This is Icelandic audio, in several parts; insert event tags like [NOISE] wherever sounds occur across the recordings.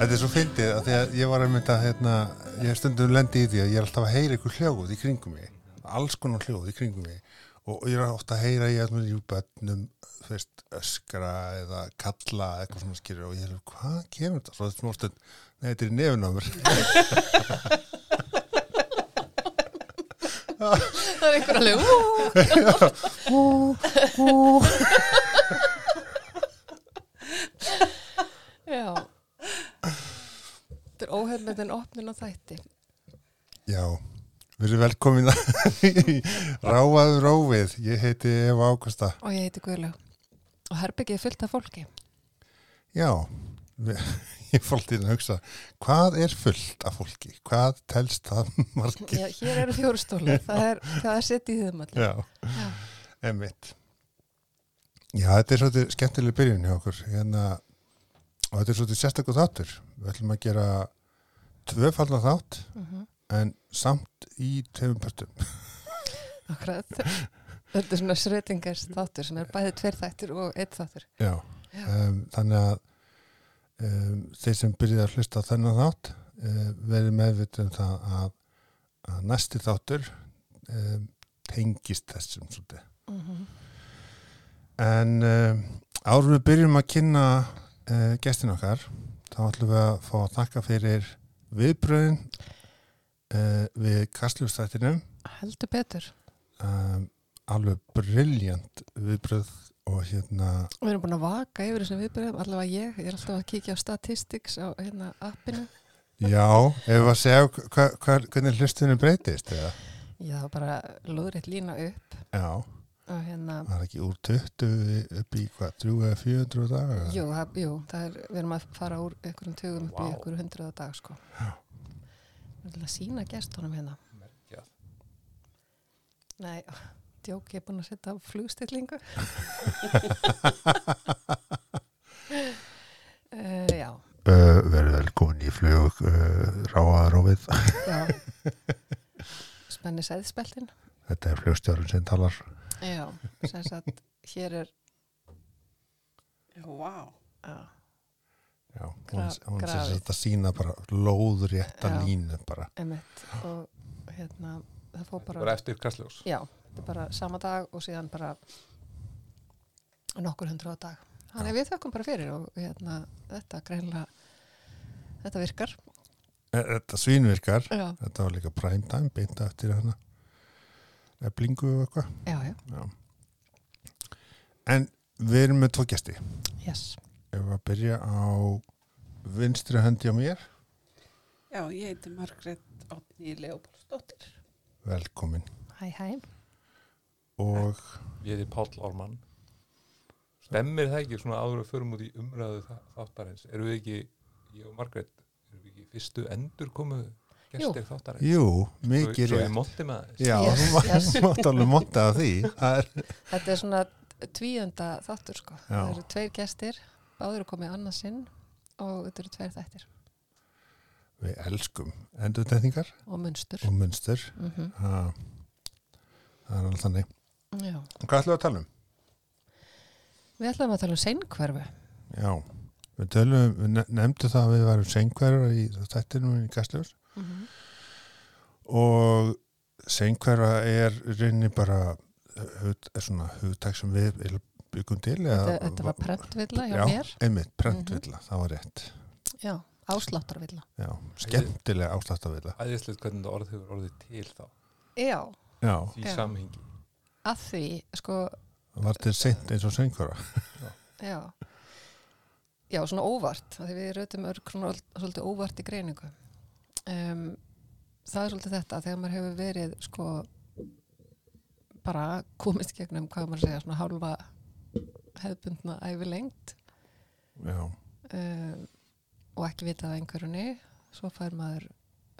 Þetta er svo fyndið að því að ég var að mynda hérna, ég stundum lendi í því að ég er alltaf að heyra ykkur hljóð í kringum mig alls konar hljóð í kringum mig. Og ég er ofta að heyra í að bönnum þú veist, öskra eða kalla eitthvað svona skýrir og ég er hvað kemur þetta? Svo þetta er smá stund, nei þetta er mér Það er einhver alveg, ú, já. Er óhefnmyndin opnin á þætti. Já, við erum velkomin í Ráaður Rófið, ég heiti Eva Ágústa Og ég heiti Guðlaug. Og herbyggið er fullt af fólki. Já, ég fólk til að hugsa, hvað er fullt af fólki? Hvað telst það margir? Já, hér eru fjórustólar. Það er, er sett í þeim allir. Já, Já. emmitt. Já, þetta er svolítið skemmtileg byrjun hjá okkur. Hérna, og þetta er svolítið sérstaklega þáttur. Við ætlum að gera tvöfaldan þátt, Mhm. en samt í tveimum pörstum. [LAUGHS] Akkurat. Þetta er svona srötingars þáttur sem er bæði tveir þættir og eitt þáttur. Já, Já. um, þannig að um, þeir sem byrjuði að hlusta þennan þátt um, verið meðvitið um það að, að næsti þáttur tengist þessum svolítið. Mm En um, árum við byrjum að kynna uh, gestin okkar, þá ætlum við að fá að þakka fyrir viðbröðin uh, við kastljófstættinum, Heldur betur. um, alveg briljant viðbröð og hérna, Við erum búin að vaka yfir þessum viðbyrðum, allavega ég, ég er alltaf að kíkja á statistics á hérna appinu. já, ef við að segja hva, hva, hvernig hlustunum breytist, eða? Já, bara lóðrétt lína upp Já, og hérna, það er ekki úr 20 upp í hvað, 3 eða 400 daga? jú, það, jú, það er, við erum að fara úr einhverjum tugum upp í Vá. einhverjum hundraða dag, sko. Já. Við ætlum að sína gestunum hérna. Merkjað. Nei, [LAUGHS] djók, ég er búin að setja á flugstillingu. uh, [LAUGHS] já, Uh, verið velkomin í flug uh, ráaðarófið. já. [LAUGHS] Spenni sæðspeltin. Þetta er flugstjórun sem talar. Já, sem sagt, hér er, Vá, já, Já, hún, sem grafið. þetta sína bara lóðrétta Já. línu bara. emitt og hérna, það fór bara, Bara eftir kastljós. já, þetta er bara sama dag og síðan bara nokkur hundru á dag. Þannig við þökkum bara fyrir og hérna, þetta greinlega, þetta virkar. Er, þetta svínvirkar, Já, þetta var líka prime time, beinta eftir hana eblingu og eitthvað. já, já, Já. En við erum með tvo gesti. yes. Ef við að byrja á vinstri höndi á mér, já, ég heiti Margrét Átni Leopoldsdóttir. velkomin. Hæ, hæ. Og Ég heiti Páll Ármann. Stemmir það ekki svona áður að förum út í umræðu þáttarins? Eru við ekki, ég og Margrét, eru við ekki fyrstu endur komu gestir þáttarins? jú, mikið Svo ég rétt. monti með þess. Já, Yes, þú yes. mátt alveg monta af því. Það er, Þetta er svona tvíunda þáttur, sko. Já. Það eru tveir gestir, báður komið annað sinn og þetta eru tveir þættir við elskum endurtegningar og munstur. og munstur. Mm Ha, það er alveg þannig. Já. Og hvað ætlum við að tala um? Við ætlum að tala um seinkverfi. Já, við tölum, við ne- nefndum það að við varum sengverðar í þættinum í Gastljós Mm -hmm. og sengverða er rinni bara er svona hugtæk sem við byggum til eða, Þetta, þetta var prentvilla hjá Já, mér. einmitt, prentvilla, það var rétt Já, ásláttarvilla. Já, skemmtilega ásláttarvilla Æðislegt hvernig þetta orð hefur orðið til þá. Já, Já, Því Já. samhengi. að því, sko, var til seint eins og sengverða já. Já, svona óvart. af Því við rautum örg svona svolítið óvart í greiningu. Um, það er svolítið þetta, þegar maður hefur verið, sko, bara komist gegnum, hvað maður að segja, svona hálfa hefðbundna æfi lengt um, og ekki vitað einhverjunni svo fær maður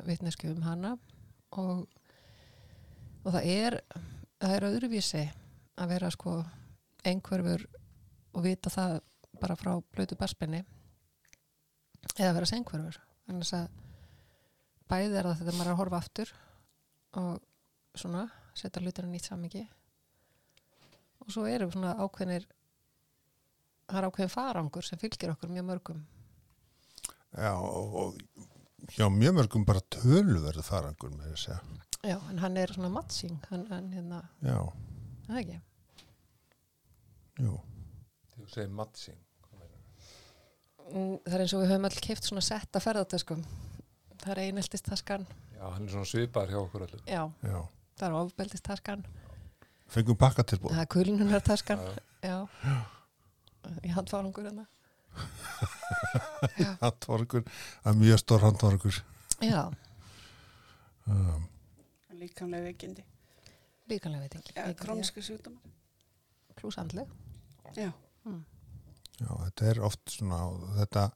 vitnesku um hana. Og, og það er það er öðruvísi að vera sko einhverfur og vita það bara frá blötu barspenni eða vera sengverfur þannig að bæði er það þegar maður er að horfa aftur og svona setja hlutina í nýtt samingi og svo eru svona ákveðnir það er ákveðin farangur sem fylgir okkur mjög mörgum. Já, og, og hjá mjög mörgum bara töluverðu farangur með þess að já, en hann er svona matching hann, hann hérna, Já, það er ekki? Jú, þú segir meinarðu? Mm, það er eins og við höfum all keift svona setta ferðartöskum það er eineltist taskan Já, hann er svona svipar hjá okkur öllum. Já, já. það er ofbeldist taskan Fengum pakkatilbúð. það er kulnunar taskan Já, já, í [LAUGHS] handfárangur hérna. Já, Handvargur, að mjög stór handvargur. já, Um, líkamlega veikindi. líkanlega veit ekki Ja, Króniska sjúkdómar. klúsandleg Já, já, þetta er oft svona, þetta,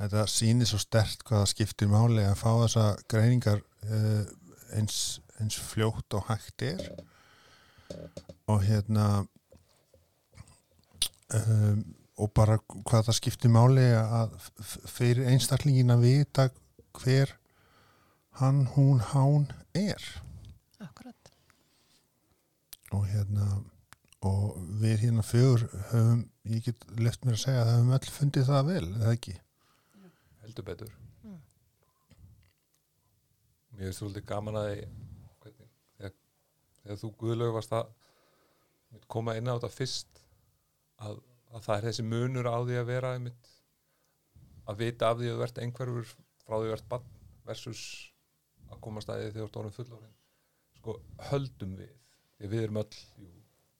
þetta sýnir svo stert hvað það skiptir máli að fá þessa greiningar uh, eins, eins fljótt og hægt er. Og hérna um, og bara hvað það skiptir máli að fyrir einstaklingin að vita hver hann, hún, hán er. Akkurat. Og hérna og við hérna fjögur höfum, ég get left mér að segja að það höfum öll fundið það vel, eða ekki heldur betur Mm. Mér finnst svolítið gaman að hvernig, þegar, þegar þú Guðlaug varst að koma inn á þetta fyrst að, að það er þessi munur á því að vera einmitt, að vita af því að þú ert einhverfur frá því að þú ert bann versus að koma staðið þegar þú ert orðin fullorinn sko höldum við að við erum öll jú,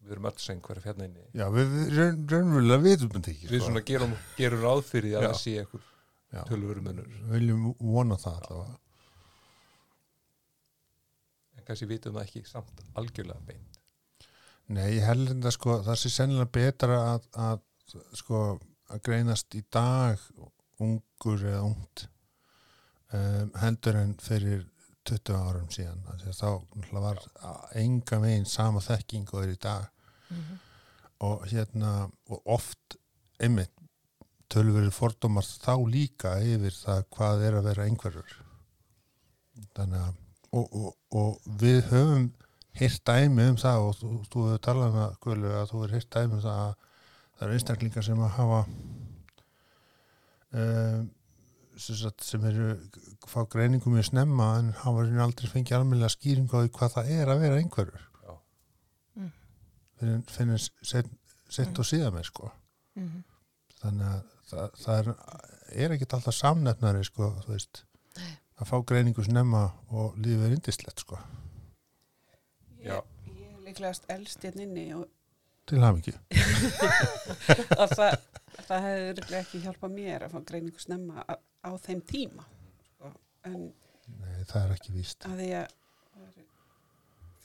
við erum öll sem hverja fjörna inni Já, við, við raun, raunverulega vitum þetta ekki við sko. svona gerum, gerum ráð fyrir að það sé Já. Tölvöru munur Við viljum vona það allavega. En kannski vitum það ekki samt algjörlega beint. Nei, ég held þetta sko, það sé sennilega betra að, að sko, að greinast í dag ungur eða ungt um, heldur en fyrir 20 árum síðan. Þá var enga veginn sama þekking og er í dag. Mm og hérna og oft einmitt tölverið fordómar þá líka yfir það hvað er að vera einhverjur þannig að og, og, og við höfum hýrt dæmi um það og þú, þú hefur talað um það að þú hefur hýrt dæmi um það að það eru einstaklingar sem að hafa um, sem, sagt, sem eru fá greiningum í snemma en hafa aldrei fengið almennilega skýringu á hvað það er að vera einhverjur Já. Mm. finnir, sett, sett og síðan með sko -hmm. þannig að það, það er, er ekkit alltaf samnefnari sko, þú veist Nei. að fá greiningu snemma og lífið er indislegt sko, Já. ég, ég er líklegast elst hérna inni og til hafingi [LAUGHS] að það, það hefði örugglega ekki hjálpað mér að fá greiningu snemma á, á þeim tíma sko. en Nei, það er ekki víst að því að það eru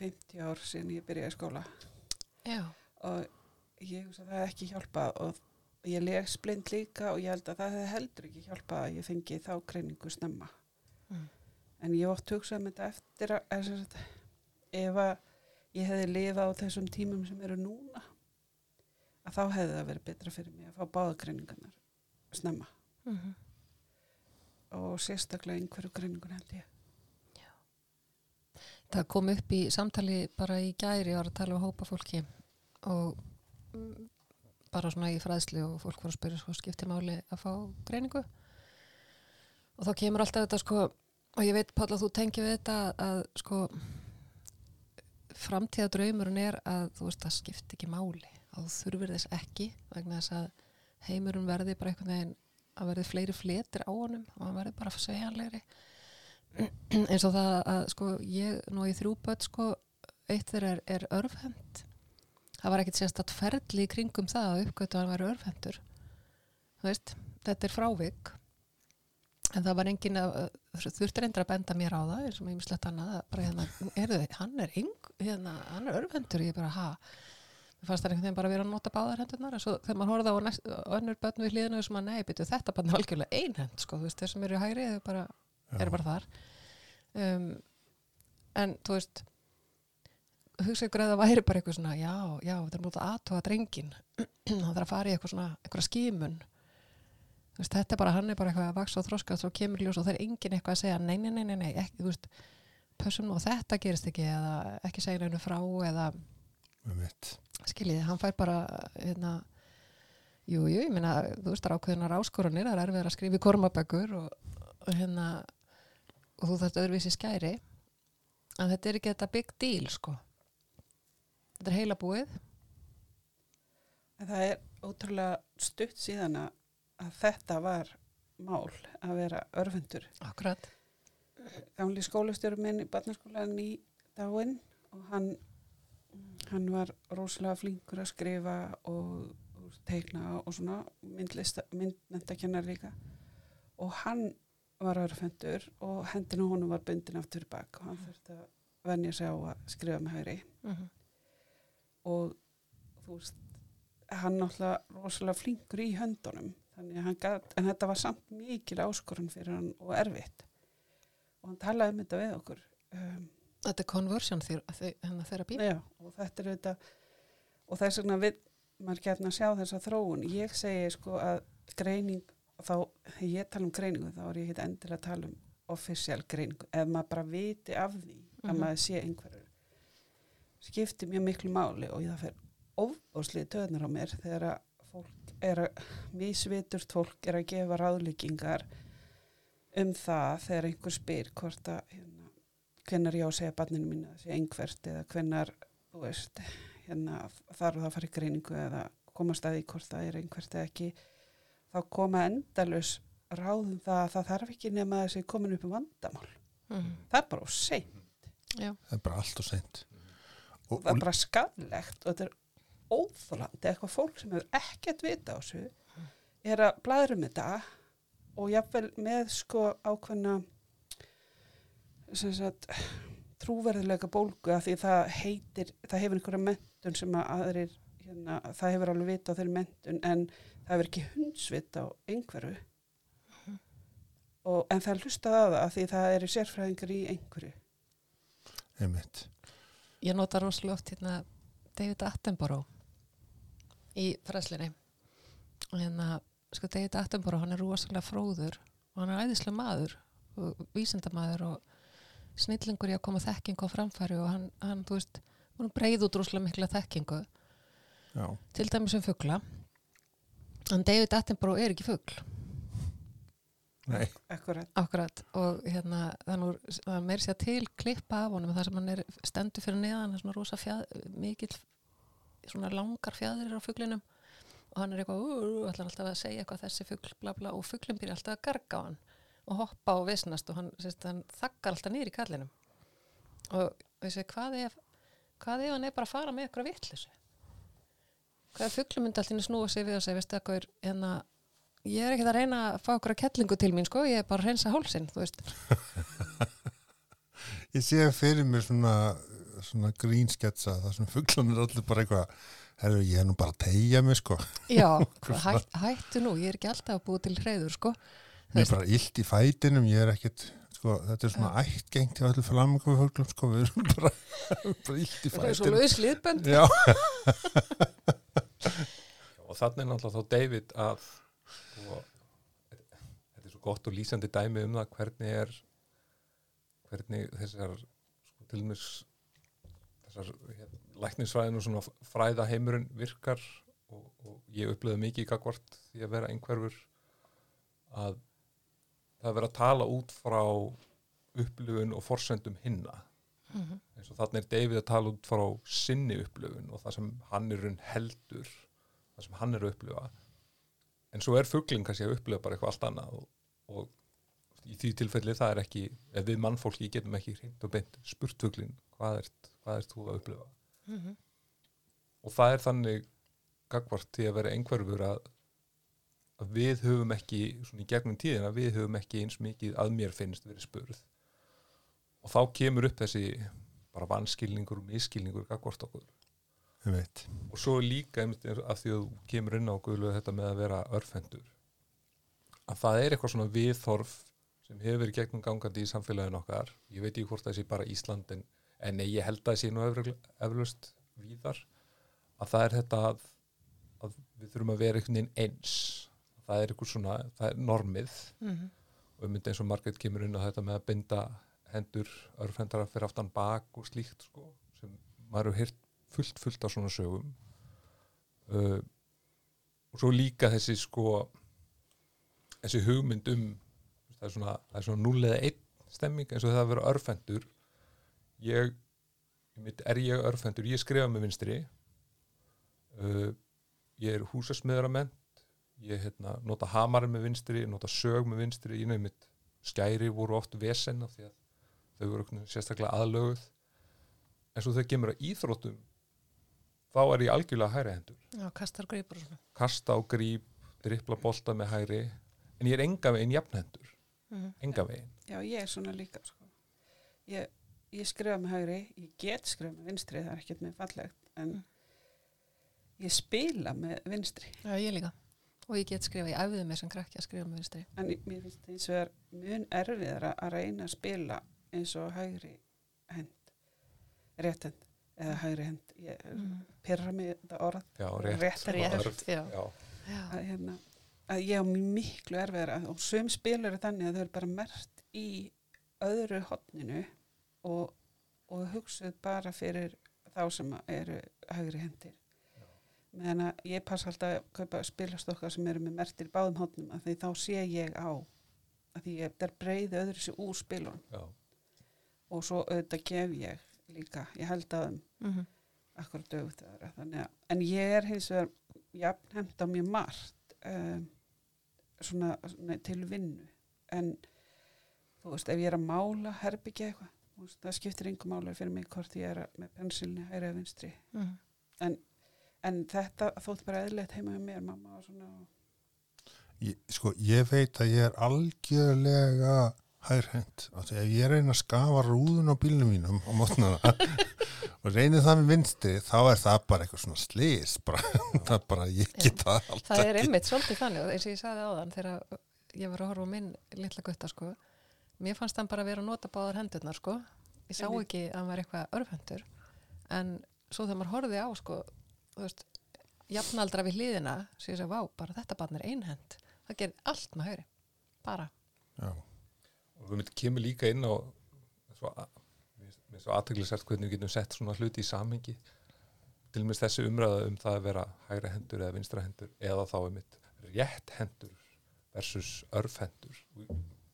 50 ár síðan ég byrjaði skóla já, og ég hugsa að það hefði ekki hjálpað og ég les blind líka og ég held að það hefði heldur ekki hjálpað að ég fengi þá greiningu snemma. Mm. en ég ótt hugsað um þetta eftir að, sagt, ef að ég hefði lifað á þessum tímum sem eru núna að þá hefði það verið betra fyrir mig að fá báða greiningarnar snemma. Mm og sérstaklega einhverju greiningun held ég. Það kom upp í samtali bara í gæri ég var að tala um hópa fólki og bara svona í fræðslu og fólk var að spyrja svo skipti máli að fá greiningu. Og þá kemur alltaf þetta sko og ég veit Páll að þú tengir við þetta að sko framtíða draumurinn er að þú veist það skipti ekki máli. Að þú þurfir þess ekki vegna þess að heimurinn verði bara einhvern veginn að verði fleiri fletir á honum og hann verði bara sveigjanlegri. [CLEARS THROAT] Eins og það að sko ég nú í þrjú börn sko eitt þeirra er, er örfhend það var ekkit sérstætt ferli í kringum það að uppgötu að hann væri örfhendur þú veist, þetta er frávik. En það var engin að þurfti reyndar að benda mér á það eins og mér mislegt annað hérna, heyrðu, hann er eng, hérna, hann er örfhendur ég bara, ha? Mér fannst það einhvern veginn bara að vera að nota báðar hendurnar. En svo þegar maður horfði á næst, önnur börn við hlýðinu sem að nei, byrju, þetta er algjörlega einhend sko, þú veist, þeir sem eru í hægri eru bara er bara þar. Um, en þú veist hugsa ykkur að það væri bara eitthvað svona já, já, þetta er mútið aðtóa drengin hann þarf að fara í eitthvað svona eitthvað skímun þú veist, þetta er bara, hann er bara eitthvað að vaksa og þroska og þá kemur ljós og það er engin eitthvað að segja nei, nei, nei, nei, nei, ekki, þú veist pössum og þetta gerist ekki eða ekki segja neinu frá eða skiljiði, hann fær bara hérna, Jú, jú, ég meina, þú veist, það er ákveðinar áskoranir, það er erfið að skrifa í kormabækur og, og hérna, og þú þarft öðruvísi skæri, en þetta er ekki þetta big deal, sko. Þetta er heila búið. Það er ótrúlega stutt síðan að þetta var mál að vera örfundur. Akkurat. Gamli skólastjórum minn í barnaskólan í dáin og hann, hann var rosalega flinkur að skrifa og, og teikna og svona myndmentakennar líka og hann var örfundur og hendinu honum var bundin aftur bak og hann þurfti að venja sig á að skrifa með hægri Mm -hmm. Og þú veist hann náttúrulega rosalega flinkur í höndunum gat, en þetta var samt mikil áskorun fyrir hann og erfitt og hann talaði um þetta við okkur um, Þetta er conversion hennar therapy. já, og þetta er þetta og þess vegna við maður gefna að sjá þessa þróun ég segi sko að greining þá, þegar ég tala um greiningu þá er ég ekki endilega að tala um official greiningu, ef maður bara viti af því að Mhm. maður sé einhverju skiptir mjög miklu máli og það fer ofbóðslið töðnar á mér þegar að fólk er að mísviturt fólk er að gefa ráðlíkingar um það þegar einhver spyr hvort að hérna, hvennar ég á að segja barninu mínu að segja einhvert eða hvennar þú veist, hérna þarf það að fara í greiningu eða komast að því hvort það er einhvert eða ekki þá koma endalus ráðum það að það þarf ekki nema að þessi komin upp um vandamál. Mm það er bara of seint, Já, það er bara allt og seint og, það og, bara skadlegt og þetta er óþólandi eitthvað fólk sem hefur ekkert vita á þessu er að blæðra um þetta og jafnvel með sko ákveðna sem sagt trúverðilega bólgu að því það heitir, það hefur einhverja mentun sem að aðrir hérna, það hefur alveg vita á þeirri mentun en það hefur ekki hundsvita á einhverju. Og, en það er hlustað að það að því það eru sérfræðingar í einhverju. Einmitt ég nota rosalega oft hérna David Attenborough í fræslinni og hérna, sko David Attenborough hann er rosalega fróður og hann er æðislega maður og vísindamaður og snillingur í að koma þekkingu á framfæri og hann, hann þú veist, hann breið út rosalega mikla þekkingu. Já, til dæmis um fugla. En David Attenborough er ekki nei, akkurat. Akkurat. Og hérna þannig að það er meir sér til klippa af honum þar sem hann er stendur fyrir neðan það er svona rosa fjað, mikill svona langar fjæðir á fuglinum. Og hann er eitthvað, ú, ætlar alltaf að segja eitthvað þessi fugl, bla bla, og fuglin byrja alltaf að garga á hann og hoppa og visnast og hann, sérst, hann þakkar alltaf niður í kallinum. Og þessi, hvað ef hvað ef hann er bara að fara með eitthvað vittlisu hvað myndi alltaf snúa sig við og segja, veistu eitthvað, hérna ég er ekkert að reyna að fá okkur að kettlingu til mín sko, ég er bara að reynsa hálsinn þú veist, [LAUGHS] ég sé fyrir mér svona, svona grínsketsa það sem fugglanir allir bara eitthvað herru, ég er nú bara að tegja mig sko. Já, [LAUGHS] hætt, hættu nú ég er ekki alltaf að búa til hreiður sko. Mér er bara illt í fætinum, ég er ekkit sko, þetta er svona ættgengt hjá allir flamingu fugglum sko, við erum bara, [LAUGHS] bara illt í það er svo fætinum. laus liðbönd. Já, og þannig er náttúrulega þá David að og, þetta er svo gott og lýsandi dæmi um það hvernig er hvernig þessar sko, til dæmis þessar hérna, læknisfræðin og svona fræða heimurinn virkar og, og ég upplöðu mikið í gagvart því að vera einhverfur að það er verið að tala út frá upplifun og forsendum hinna Mhm. eins og þannig er David að tala út frá sinni upplifun og það sem hann er raun heldur það sem hann er að upplifa en svo er fuggling kannski að upplifa bara eitthvað allt annað og, og í því tilfelli það er ekki ef við mannfólki getum ekki hreint og beint spurt fugglin hvað ert, hvað ert þú að upplifa? Mhm. og það er þannig gagvart til að vera einhverfur að, að við höfum ekki svona í gegnum tíðina, við höfum ekki eins mikið að mér finnst verið spurð. Og þá kemur upp þessi bara vanskilningur og miskilningur gagvart okkur. Og svo líka einmitt af því að þú kemur inn á guðlu þetta með að vera örfendur að það er eitthvað svona viðþorf sem hefur verið gegnum gangandi í samfélaginu okkar. Ég veit ekki hvort það sé bara Ísland en, en nei, ég held að það sé nú eflust víðar að það er þetta að, að við þurfum að vera einhvern veginn eins. Það er eitthvað svona, það er normið. Mhm. og ég myndi eins og Margrét kemur inn á þetta með að binda hendur örfendara fyrir aftan bak og slíkt sko, sem maður hefur heyrt fullt fullt af svona sögum. Uh, og svo líka þessi sko þessi hugmynd um það er svona, svona 0 eða 1 stemming eins og það að vera örfendur ég mitt, er ég örfendur, ég skrifa með vinstri. Uh, ég er húsasmiðrament ég hérna, nota hamarinn með vinstri ég nota sög með vinstri, ég nefnir mitt skæri voru oft vesen af því að þau voru sérstaklega aðlöguð. En svo þegar kemur að íþróttum þá er ég algjörlega hægri hendur. Já, greipur og svona. kasta á gríp, drippla bolta með hægri en ég er enga veginn jafnhendur Mhm. enga veginn Já, ég er svona líka sko. ég, ég skrifa með hægri ég get skrifa með vinstri, það er ekkert með fallegt en Mm. ég spila með vinstri Já, ég líka. Og ég get skrifa, ég æfði mig sem krakki að skrifa með vinstri. en mér finnst eins og er mun erfiðara að reyna að spila eins og hægri hend rétt hend eða hægri hend ég Mm. pyrra mig þetta orð já, rétt, Rétt, rétt, já. já. Já. að, hérna, að ég á miklu erfiðara og sum spilur er þannig að þau eru bara mert í öðru hotninu og, og hugsuð bara fyrir þá sem eru hægri hendir meðan að ég passa alltaf að kaupa spilastokkar sem eru með mertir báðum hotnum að því þá sé ég á að því ég er breiði öðru sér úr spilun já. og svo auðvitað gef ég líka, ég held að um Mhm. akkur dögut aðra þannig að, en ég er hins vegar jafn hefnt á mjög margt um, svona, svona til vinnu. En þú veist, ef ég er að mála herbyggja eitthvað, veist, það skiptir yngur mála fyrir mig hvort ég er að- með pensilni hægri eða vinstri, Mhm. en þetta þótt bara eðlilegt heima með mér, mamma og svona ég, sko, ég veit að ég er algjörlega hærhend af því að ef ég reyna að skafa rúðun á bílnum mínum á mótnana og reyni það með vinstri þá er það bara eitthvað svona slís bara, [LAUGHS] það er bara, ég get það alltaf Það er einmitt svolítið þannig og eins og ég sagði áðan þegar ég var að horfa á minn litla gutta sko. Mér fannst hann bara vera að nota báðar hendurnar sko. Ég sá ekki að hann var eitthvað örfendur en svo þegar maður horfði á sko, þú veist, jafnaldra við hliðina svo ég sagði, vá, bara þetta barn er einhend það gerir allt með hægri bara Já. og við myndum kemur líka inn á svo, að- mér finnst- mér er svo aðteglisert hvernig við getum sett svona hluti í samhengi. Til og með þessi umræða um það að vera hægra hendur eða vinstra hendur eða þá um mitt rétt hendur versus örf hendur.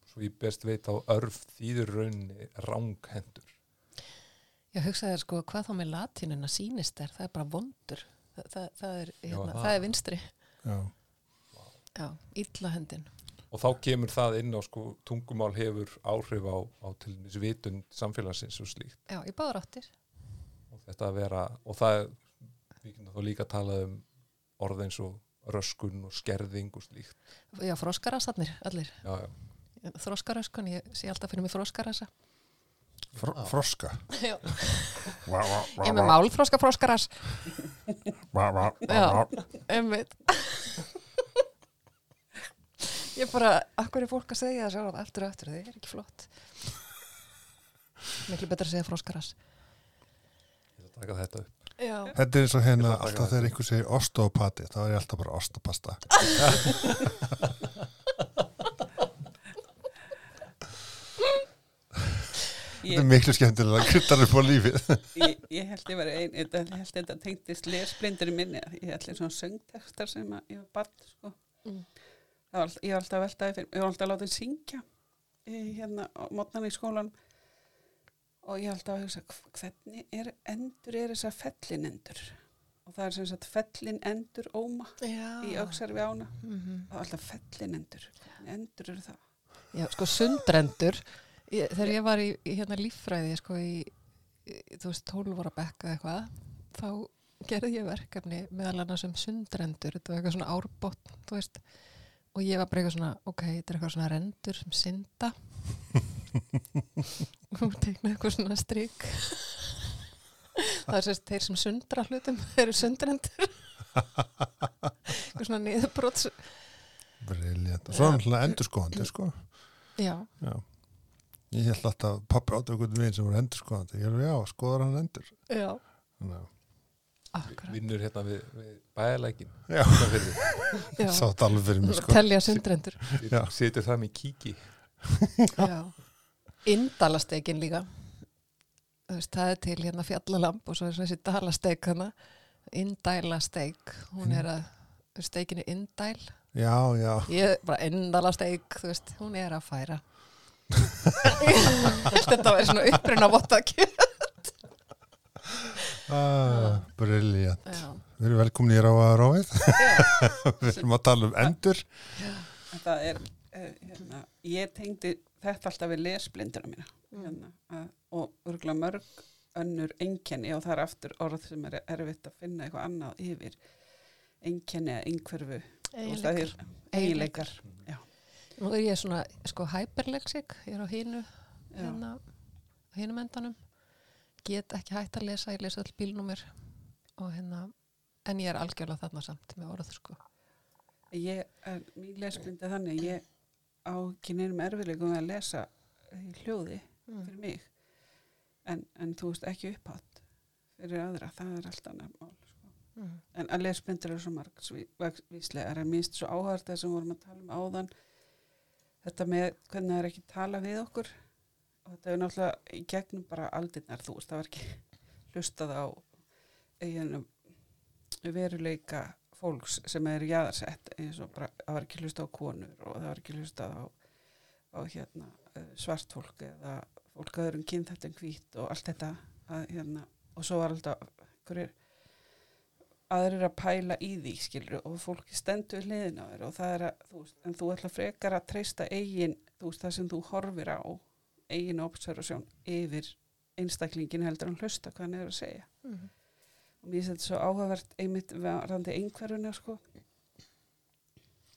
Svo ég best veit á örf þýður raunni ráng hendur. Ég hugsaði sko, hvað þá með latínuna sýnist er, það er bara vondur. Það, það, það, er, Já, hérna, það. það er vinstri. Já. Já, illa hendin og þá kemur það inn á sko tungumál hefur áhrif á, á til dæmis vitund samfélagsins og slíkt. Já, í báður áttir. Og þetta að vera og það er, við getum þá líka að tala um orð eins og röskun og skerðing og slíkt. Já, froskarasarnir, allir. Já, já. Þroskaröskun, ég sé alltaf fyrir mig froskarasa Fr froska? Já. Vá, vá, vá, Ég er með málfroska froskaras. Vá, vá, vá, Já. Einmitt Ég bara, akkur er fólk að segja það sjálf eftir og eftir, það er ekki flott. Miklu betra að segja froskaras ég ætla að taka þetta upp. Já, Þetta er eins og hérna að alltaf þegar einhver segir ostopati þá er ég alltaf bara ostopasta. Þetta er miklu skemmtilega kryttar upp á lífið. Ég, ég held ég var ein ég held þetta tengdist lesblindur í minni ég held ég svona söngtekstar sem að ég var barn sko. Mm. Það var, ég var alltaf að veltaði fyrir ég var alltaf að láta henn syngja í, hérna á mótnan í skólan og ég var alltaf að hugsa hv- hvernig er endur er þessar fellinendur og það er sem sagt fellinendur óma Já. í auksar við ána. Mhm. það var alltaf fellinendur hvernig endur eru það? Já, sko sundrendur ég, þegar ég var í, í hérna líffræði sko í, í þú veist 12 ára bekka eitthvað þá gerði ég verkefni meðal annars um sundrendur. Þetta var eitthvað svona árbótt þú veist og ég var bara eitthvað svona ok, þetta er eitthvað svona rendur sem synda. [LAUGHS] Og tegna eitthvað svona strik. Það er sérst þeir sem sundra hlutum [LAUGHS] eru sundrendur. Eitthvað svona niðurbrots Briljant Og svo er náttúrulega endurskoðandi sko. Já, Já. Ég held alltaf pappi einhvern veginn sem voru endurskoðandi. Ég held já, skoðar hann endur já, Þannig vinnur hérna við, við bæðalækin Já. [LAUGHS] já. sá þetta alveg fyrir mig sko. telja sundrendur. Já. situr það með kíki. Já. Indalastekin líka. Þú veist, það er til hérna fjallalamb og svo er þessi dalasteik hana. Indalasteik hún er að steikinni indæl. Já, já, ég bara endala steik þú veist, hún er að færa. [LAUGHS] Þetta var svona upprinn á vottaki ah, briljant já, við erum velkomin í Ráa Ráið já, [LAUGHS] við erum að tala um endur. Er, uh, hérna, ég tengdi þetta alltaf við lesblindina mína. Hérna, að, og örgulega mörg önnur einkenni og það er aftur orð sem er erfitt að finna eitthvað annað yfir. Einkenni eða einhverfu. Eiginleikar. nú er ég svona sko hyperlexic ég er á hínu hérna, hínum endanum get ekki hægt að lesa, ég lesa öll bílnúmer og hérna en ég er algjörlega þarna samt með orð sko ég er mín lesblindi þannig að ég á neinum erfiðleikum við að lesa í hljóði mm. fyrir mig en, en þú veist ekki upphátt fyrir aðra, það er allt annað mál sko. Mm. en að lesblindir eru svo margsvíslegar en minnst svo áhært það sem vorum að tala um áðan þetta með hvernig það er ekki tala við okkur og þetta er náttúrulega í gegnum bara aldinnar þú veist, það var ekki hlustað á eiginu veruleika fólks sem er jaðarsett eins og bara, það var ekki hlustað á konur og það var ekki hlustað á, á hérna, eh, svart fólk eða fólk að öðrum kynþættum hvít og allt þetta að, hérna, og svo var alltaf hverjir aðrir að pæla í því skilur og fólki stendur hliðin á þér og það er að, þú veist, en þú ætla frekar að treysta eigin, þú veist, það sem þú horfir á eigin observasjón yfir einstaklingin heldur en hlusta hvað hann er að segja Mm. og mér finnst þetta svo áhugavert einmitt varandi einhverjuna sko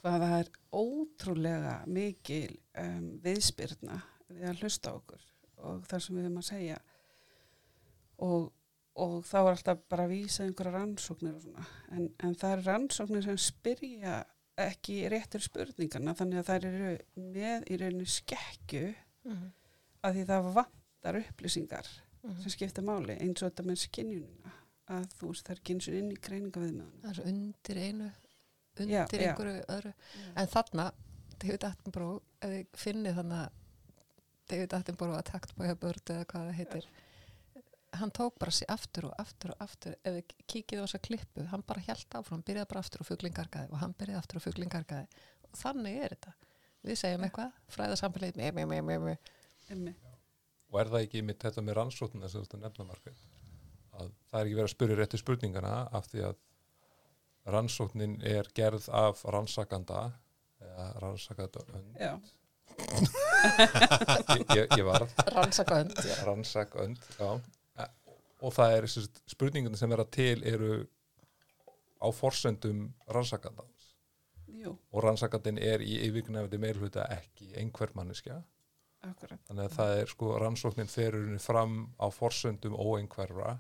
hvað það er ótrúlega mikil um, viðspyrna við að hlusta okkur og það sem við höfum að segja og, og þá er alltaf bara að vísa einhverja rannsóknir og svona en, en það er rannsóknir sem spyrja ekki réttir spurningarna þannig að það eru með í rauninu skekkju Mm. Að því það vantar upplýsingar Mm. sem skipta máli eins og þetta með skinnjunina að þú veist það er og inn í greininga við með það er undir einu undir Já, já. einhverju öðru. En þarna, David Attenborough ef þið finnið þannig David Attenborough Attacked by a Bird eða hvað það heitir hann tók bara sér aftur og aftur og aftur. Ef þið kíkið á þessa klippu hann bara hjælt áfram, byrjaði bara aftur og fuglingargaði og hann byrjaði aftur og fuglingargaði og þannig er þetta. Við segjum eitthvað, fræðasamfélagið og er það ekki mitt þetta með rannsóknina sem þú ert að nefna margir að það er ekki verið að spyrja réttu spurningana af því að rannsóknin er gerð af rannsakanda eða rannsakanda önd Já, ég, ég, var rannsakaðund já. rannsakönd já. Eh, og það er spurningarnir sem vera til eru á forsendum rannsakandans. Jú, og rannsakandin er í yfirgnefndi meirhluta ekki einhver manneskja akkurat þannig að það er sko rannsóknin ferurinn fram á forsöndum óeinhverfa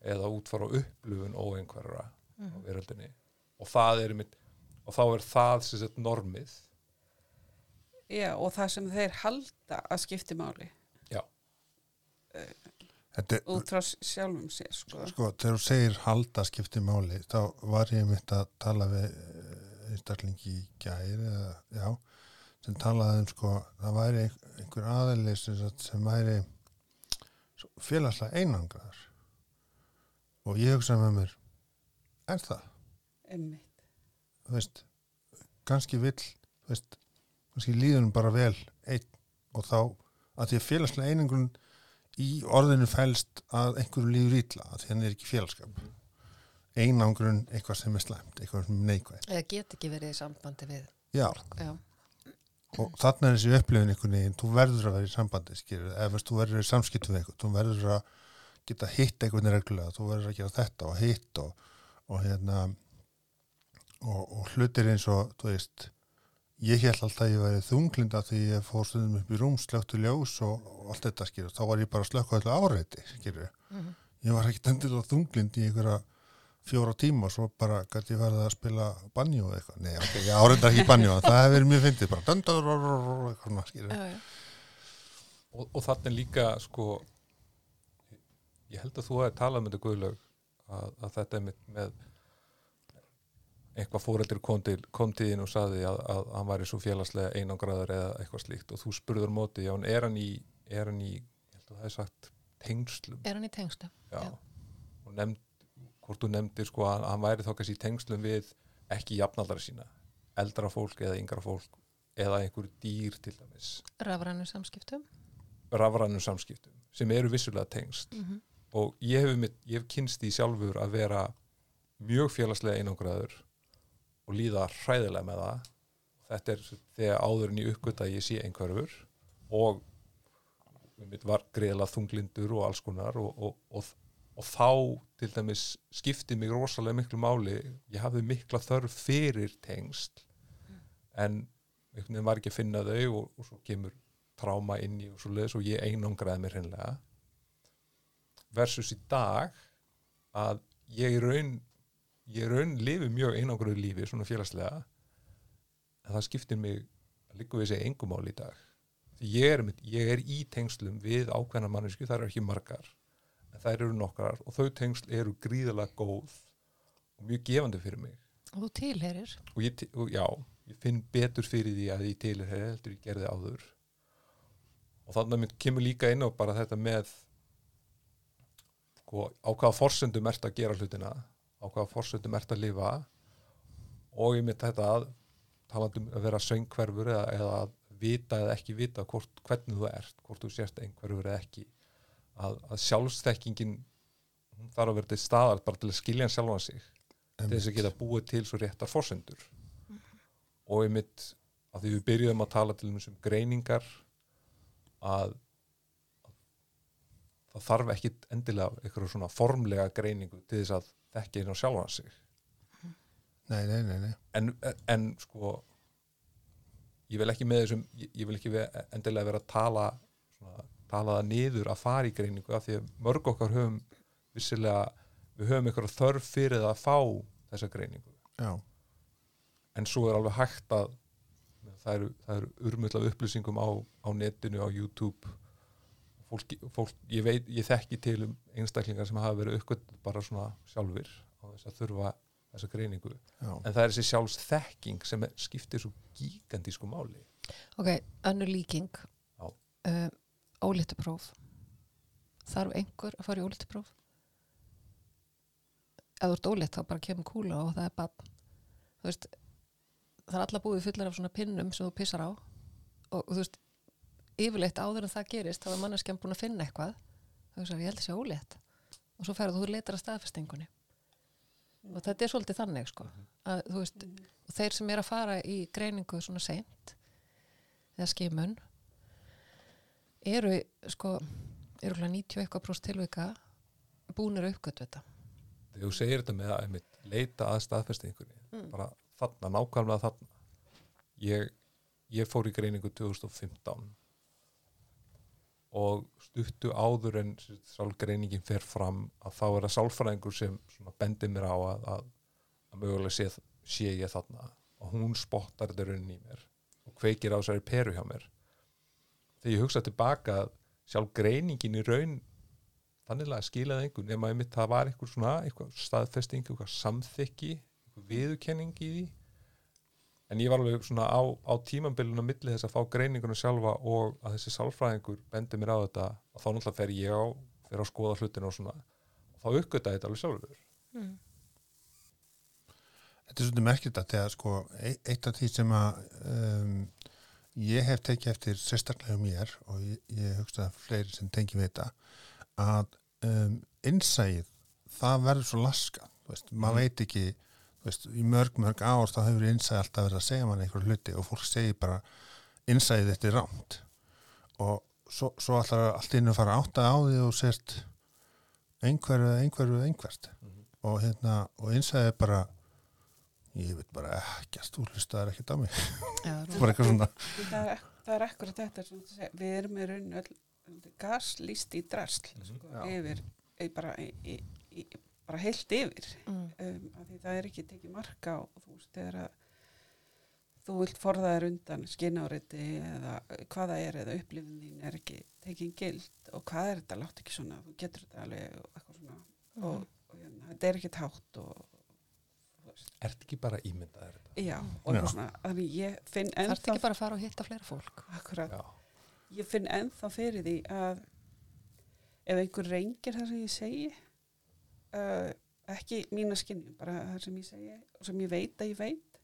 eða út frá upplifun óeinhverfa á Mhm. veröldinni og það er mitt og þá er það sem sett normið Já, og það sem þeir halda að skipti máli Já. Þetta er, út frá sjálfum sér sko. sko, þegar þú segir halda skipti máli, þá var ég mitt að tala við eh, einstaklingi í gæri eða, já, sem talaði um, sko, það væri ein- einhver aðeili sem, væri félagslega einangraðar og ég hugsaði með mér er það, Emmitt þú veist kannski vill, þú veist kannski líðunum bara vel einn og þá að því að félagslega einangrun í orðinu fælst að einhverju líður ítla, að því hann er ekki félagskap. Einangrun eitthvað sem er slæmt, eitthvað sem er neikvæð eða get ekki verið í sambandi við já, já, og þarna er þessi upplifin einhvern veginn, þú verður að vera í sambandi skilur, eða veist, þú verður í samskiptum eitthvað þú verður að geta hitt einhvern reglulega þú verður að gera þetta og hitt og, og hérna og, og hlutir eins og þú veist, ég held alltaf að ég væri þunglinda því ég fór stundum upp í rúm slöktu ljós og, og allt þetta skilur, þá var ég bara að slökka öllu áreiti skilur, Mhm. ég var ekkert endilega þunglind í einhverja fjóra tíma og svo bara gæti ég verið að spila banjó eða eitthvað, nei ok, ég áreita ekki banjó en það hefur verið mjög fyndið, bara eitthvað og, og þannig líka sko ég held að þú hefði talað með þetta guðlaug að, að þetta er með, með eitthvað fórættir kom til kom til þín og saði að, að hann væri svo félagslega einangraður eða eitthvað slíkt. Og þú spurður móti, já, en er hann í er hann í, ég held að það er sagt tengslum, er hann í tengslu já, Já. og nefnd, hvort þú nefndir sko að hann væri þá kannski í tengslum við ekki jafnaldara sína eldra fólk eða yngra fólk eða einhver dýr til dæmis. Rafrænu samskiptum. Rafrænum samskiptum sem eru vissulega tengst. Mm -hmm. og ég hef, mitt, ég hef kynst í sjálfur að vera mjög félagslega einangraður og líða hræðilega með það. Þetta er þegar áður en ég uppgöta að ég sé einhverfur og mitt var greiðlega þunglindur og alls konar og, og, og, og þá til dæmis skipti mig rosalega miklu máli. Ég hafði mikla þörf fyrir tengst en einhvern veginn var ekki að finna þau og, og svo kemur tráma inn í og svo leiðis og ég einangraði mér hreinlega. Versus í dag að ég raun ég raun lifi mjög einangraðu lífi svona félagslega en það skiptir mig að líka við segja engumál í dag. Því ég er, ég er í tengslum við ákveðna mannesku, það eru ekki margar en það eru nokkrar og þau tengsl eru gríðalega góð og mjög gefandi fyrir mig. Og þú tilherir og, ég, og já, ég finn betur fyrir því að ég tilherir heldur ég gerði áður. Og þannig kemur líka inn á bara þetta með sko, á hvaða forsöndum ert að gera hlutina á hvaða forsöndum ert að lifa og ég mynd þetta að talandum að vera söngverfur eða, eða að vita eða ekki vita hvort, hvernig þú ert, hvort þú sérst einhverfur eða ekki að, að sjálfstekkingin hún þarf að vera til staðar bara til að skilja hann sjálfan sig. Til þess að geta búið til svo réttar fórsendur og ég mitt að því við byrjuðum að tala til um greiningar að, að það þarf ekki endilega eitthvað svona formlega greiningu til þess að þekki á sjálfan sig. Nei, nei, nei, nei. en, en sko ég vil ekki með þessum ég, ég vil ekki endilega vera að tala svona, tala það niður að fara í greiningu af því að mörg okkar höfum vissilega, við höfum eitthvað þörf fyrir að fá þessa greiningu. Já, en svo er alveg hægt að það eru, það eru urmull af upplýsingum á, á netinu, á YouTube. Fólk, fólk ég veit, ég þekki til um einstaklingar sem hafa verið uppgöld bara svona sjálfur á þess að þurfa þessa greiningu. Já. en það er þessi sjálfs þekking sem skiptir svo gigantísku máli. Ok, önnur líking. Já. uh, ólítupróf þarf einhver að fara í ólítupróf ef þú ert ólitt þá bara kemur kúla og það er bann þú veist það er alla búið fullar af svona pinnum sem þú pissar á. Og þú veist yfirleitt áður en það gerist þá er manneskjan búin að finna eitthvað. Þú veist að ég held að sé ólétt. Og svo færðu þú leitar að staðfestingunni. Og þetta er svolítið þannig sko að þú veist, og þeir sem er að fara í greiningu svona seint eða skimun eru sko eru hlæða 90 eitthvað próst tilvika búnir að uppgötu þetta. Þegar þú segir þetta með að einmitt, leita að staðfestingunni Mm. bara þarna, nákvæmlega þarna. Ég, ég fór í greiningu 2015 og stuttu áður en sálgreiningin fer fram að þá er það sálfræðingur sem bendir mér á að, að, að mögulega sé, sé ég þarna. Og hún spottar þetta raunin í mér og kveikir á þessari peru hjá mér þegar ég hugsa tilbaka að sjálf greiningin í raun þannig að skilaði einhvern nema einmitt það var einhver svona eitthvað staðfesting, eitthvað samþykki eitthvað viðurkenning í því. En ég var alveg svona á, á tímambilinu á milli þess að fá greininguna sjálfa og að þessi sálfræðingur bendi mér á þetta og þá náttúrulega fer ég á fer að skoða hlutinu og svona. Og þá uppgöta þetta alveg sjálfur. Mm. Þetta er svolítið merkilegt að þegar sko e- eitt af því sem að um, ég hef tekið eftir sérstaklega um mér og ég, ég hugsa að fleiri sem tengi við þetta að um, innsæð það verður svo laska veist, maður Mhm. veit ekki veist, í mörg mörg ár þá hefur innsæð alltaf verið að segja mann einhver hluti og fólk segir bara innsæðið þetta er rámt og svo, svo alltaf allt inn að fara að átta á því og sért einhverju, einhverju, einhvert Mhm. og hérna, og innsæðið er bara ég veit bara ekkert þú hlustaðar ekkert á mig, Já, [LAUGHS] bara eitthvað svona það er, ek- það er ekkur þetta sem þú segir, við erum í raun öll gaslýst í drasl Mhm. sko, Já. yfir bara, í, í, bara heilt yfir mm. um, af því það er ekki tekið marka á þú veist þegar að þú vilt forða þér undan skinnáriti eða hvað það er eða upplifin þín er ekki tekin gild og hvað er þetta, látt ekki svona þú getur þetta alveg og eitthvað svona Mm. og, og hérna, þetta er ekki tátt og veist, Ert ekki bara ímyndaðir þetta? já, og Já. svona þannig ég finn ennþá ekki bara að fara og hitta fleira fólk akkurat, Já. ég finn ennþá fyrir því að ef einhver reyngir það sem ég segi uh, ekki mína skinnjum, bara það sem ég segi og sem ég veit að ég veit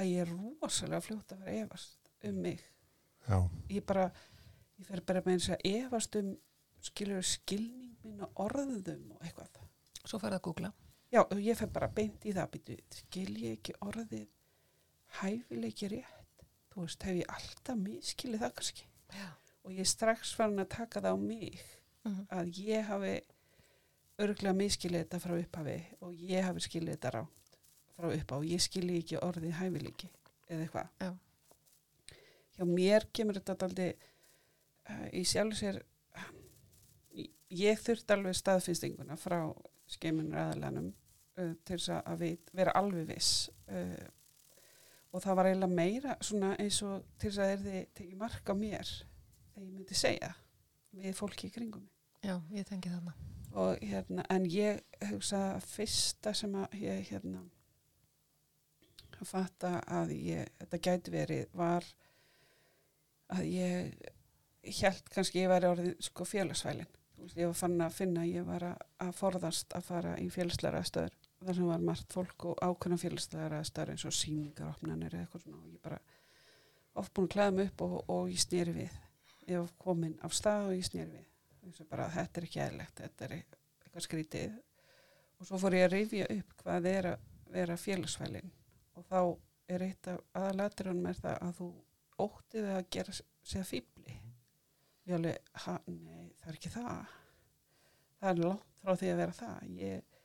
að ég er rosalega fljótt að vera efast um mig já, ég bara, ég fer bara með þess að efast um skilur skilning minn og orðum og eitthvað svo færði að googla já, og ég fer bara beint í það býtu, skil ég ekki orðið hæfileiki rétt þú veist, hef ég alltaf miskilið það kannski já. og ég er strax farin að taka það á mig Mhm. að ég hafi örglega miskilið þetta frá upphafi og ég hafi skilið þetta rátt frá upphafi og ég skilið ekki orðið hæfileiki eða eitthvað Já. hjá mér kemur þetta daldi uh, í sjálf sér uh, ég þurfti alveg staðfinstinguna frá skeimunur aðalanum uh, til þess að vit, vera alveg viss uh, og það var eiginlega meira svona eins og til þess að er þið tekið mark á mér þegar ég myndi segja við fólki í kringum já, ég tengi þarna. Og hérna, en ég hugsa að fyrsta sem að ég hérna að fatta að ég, þetta gæti verið var að ég held kannski ég væri orðin sko félagsvælin Þú veist, ég var fann að finna að ég var að, að forðast að fara í félagslega stöður þar sem var margt fólk og ákveðna félagslega stöður eins og síningaropnanir eða eitthvað svona og ég bara oft búin að klæða mig upp og, og ég snýri við. Ég var komin af stað og ég snýri við. Eins og bara þetta er ekki eðlegt þetta er eitthvað skrítið. Og svo fór ég að rifja upp hvað er að vera félagsfælin og þá er eitt af aðalatrunum er það að þú óttið að gera sig að fýbli ég alveg, ha, nei, það er ekki það það er langt frá því að vera það ég,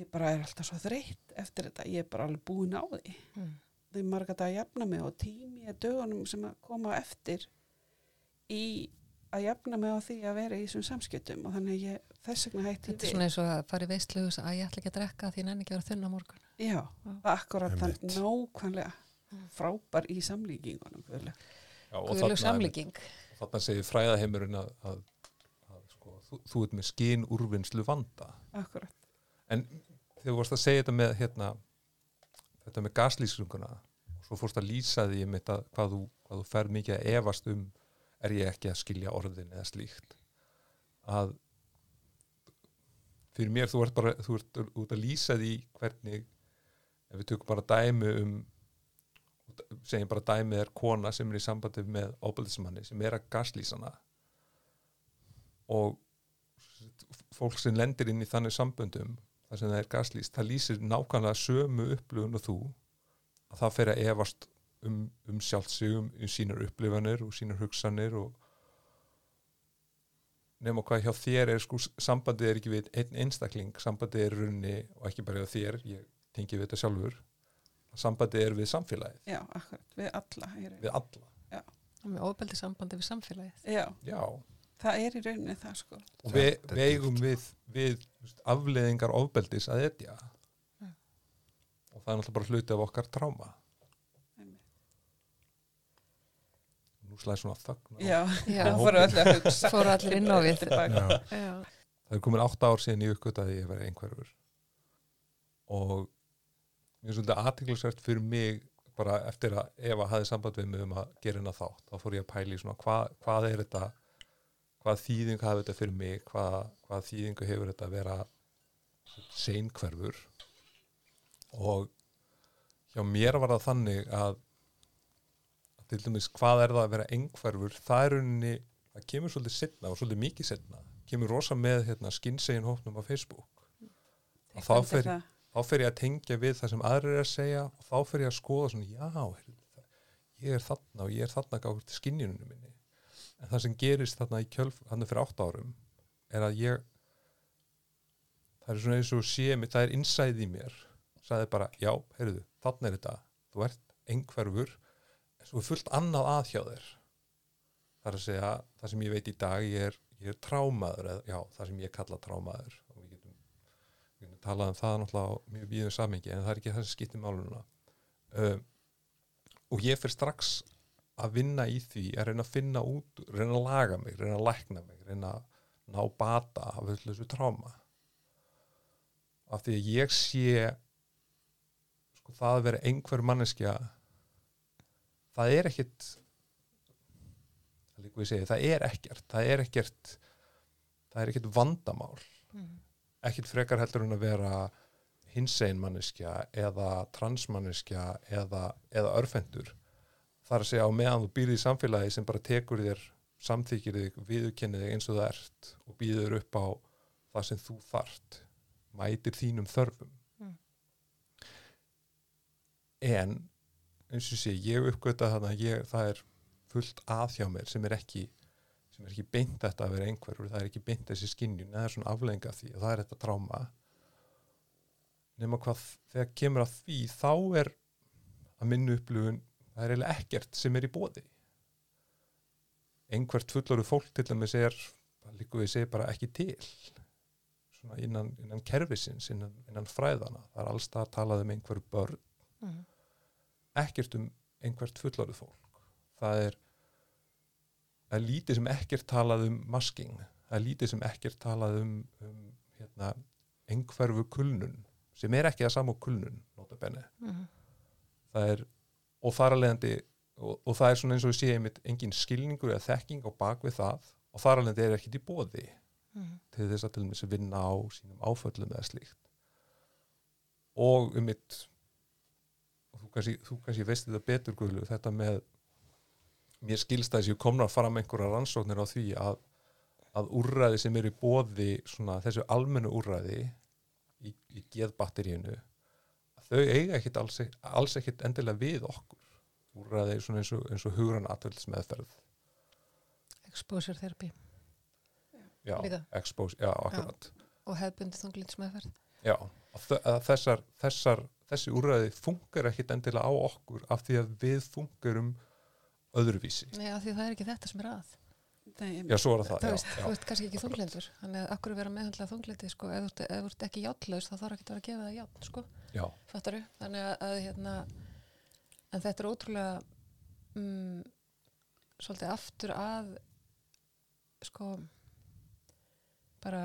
ég bara er alltaf svo þreytt eftir þetta, ég er bara alveg búin á því mm. þau marga þetta að jafna mig og tími að dögunum sem að koma á eftir í að jafna mig á því að vera í þessum samskiptum og þannig ég þess vegna hætti þetta er svona eins og að fara í veistlugus að ég ætla ekki að drekka því nenni ekki að vera þunna morgun Já, Já. akkurat þann Einmitt. nákvæmlega frábær í samlíkingunum guðlega. Já, og guðlug þarna- samlíking þarna segir fræðaheimurinn að, að, að sko, þú, þú ert með skinn úrvinnslu vanda. Akkurat, en þegar þú varst að segja þetta með hérna, þetta með gaslýsinguna og svo fórst að lýsa því um þetta, hvað, þú, hvað þú ferð mikið að efast um er ég ekki að skilja orðin eða slíkt að fyrir mér þú ert bara þú ert út að lýsa því hvernig ef við tökum bara dæmi um segjum bara dæmið er kona sem er í sambandi með óbældismanni sem er að gaslýsana og fólk sem lendir inn í þannig samböndum þar sem það er gaslýst, það lýsir nákvæmlega sömu upplifun og þú. Að það fer að efast um, um sjálft sig, um, sínar upplifanir og sínar hugsanir og nema hvað hjá þér er sko, sambandið er ekki við einn einstakling, sambandið er runni og ekki bara hjá þér, ég tengi við þetta sjálfur sambandið er við samfélagið, já, akkurat, við alla í rauninni. við alla með ofbeldi sambandi við samfélagið Já, já, það er í rauninni það sko og við, er við við, afleðingar ofbeldis að etja Já. og það er náttúrulega bara hluti af okkar tráma Einmitt. nú slæði svona þögn. Já, Já. það fóru allir að hugsa Fóru allir inn á við. Já, Já. það er komin átta ár síðan ég uppgötaði að ég verið einhverfur og er svolítið aðtiklisvert fyrir mig bara eftir að Eva hafði samband við mig um að gera hennar þátt, þá fór ég að pæla í svona hvað, hvað er þetta hvað þýðingu hafi þetta fyrir mig hvað, hvað þýðingu hefur þetta að vera seinkverfur. Og hjá mér var það þannig að, til dæmis hvað er það að vera einhverfur? Það er unni, það kemur svolítið setna og svolítið mikið setna, kemur rosa með hérna, skinnsegin hópnum á Facebook. Og þá fer. Þá fer ég að tengja við það sem aðrir er að segja og þá fer ég að skoða svona, já, ég er þarna og ég er þarna gáður til skinnjunum minni. En það sem gerist þarna í kjölf hann fyrir átt árum er að ég það er svona eins og sé mig, það er innsæð í mér sagði bara, já, heyrðu, þarna er þetta. Þú ert einhverfur en svo er fullt annað að hjá þér. Það er að segja, það sem ég veit í dag ég er, ég er trámaður eða, já, það sem ég kalla trámaður og við getum, við getum talað um það náttúrulega á mjög víðum samingi en það er ekki það sem skiptir málununa um, og ég fyrir strax að vinna í því að reyna að finna út, reyna að laga mig reyna að lækna mig, reyna að ná bata af öllu þessu tráma. Af því að ég sé sko það að vera einhver manneskja það er er segja, það er ekkert það er ekkert það er ekkert vandamál. Mm. Ekkit frekar heldur en að vera hinsegin manneskja eða transmanneskja eða, eða örfendur þar að segja á meðan þú býrði í samfélagi sem bara tekur þér samþykir þig, viðurkennir þig eins og það ert og býður upp á það sem þú þart mætir þínum þörfum Mm. en eins og sé, ég uppgöta þannig að ég, það er fullt að hjá mér sem er ekki sem er ekki beint þetta að vera einhverjur það er ekki beint þessi skinnjun, það er svona aflenga því og það er þetta tráma nema hvað þegar kemur að því þá er að minna upplifun það er eiginlega ekkert sem er í bóði einhvert fullorðu fólk til dæmis er líku við segja bara ekki til. Svona innan, innan kerfisins innan, innan fræðana, það er alls það að talað um einhverju börn, mm. ekkert um einhvert fullorðu fólk. Það er það er lítið sem ekkert talað um masking, það er lítið sem ekkert talað um, um hérna, einhverfu kulnun sem er ekki að sama kulnun notabenni Mm. það er, og þar að leiðandi og, og það er svona eins og við séum engin skilningur eða þekking á bakvið það og þar að leiðandi er ekkit í bóði Mm. til þess að til dæmis að vinna á sínum áföllum eða slíkt og um mitt og þú kannski, þú kannski veist þetta betur guðlu, þetta með mér skilst að þessi komnar fram einhverja rannsóknir á því að, að úrræði sem eru bóði svona þessu almennu úrræði í, í geðbatteríinu þau eiga ekkit alls, alls ekkit endilega við okkur. Úrræði eins og, eins og hugran atveldismeðferð exposure therapy. Já, expose, já, akkurat. Og hefðbundi þunglindsmeðferð Já, að þ- að þessar, þessar, þessi úrræði funkar ekkit endilega á okkur af því að við funkarum öðruvísi. Nei, af því það er ekki þetta sem er að. Nei, Já, svo er það, það já, veist, þú já, ert kannski ekki þunglindur þannig að akkur vera meðhandla þunglindi sko, þú ef þú ert ekki játlaus þá þarf ekki að vera að gefa það játn sko, já, fattaru þannig að, að hérna en þetta er ótrúlega mm, svolítið aftur að sko bara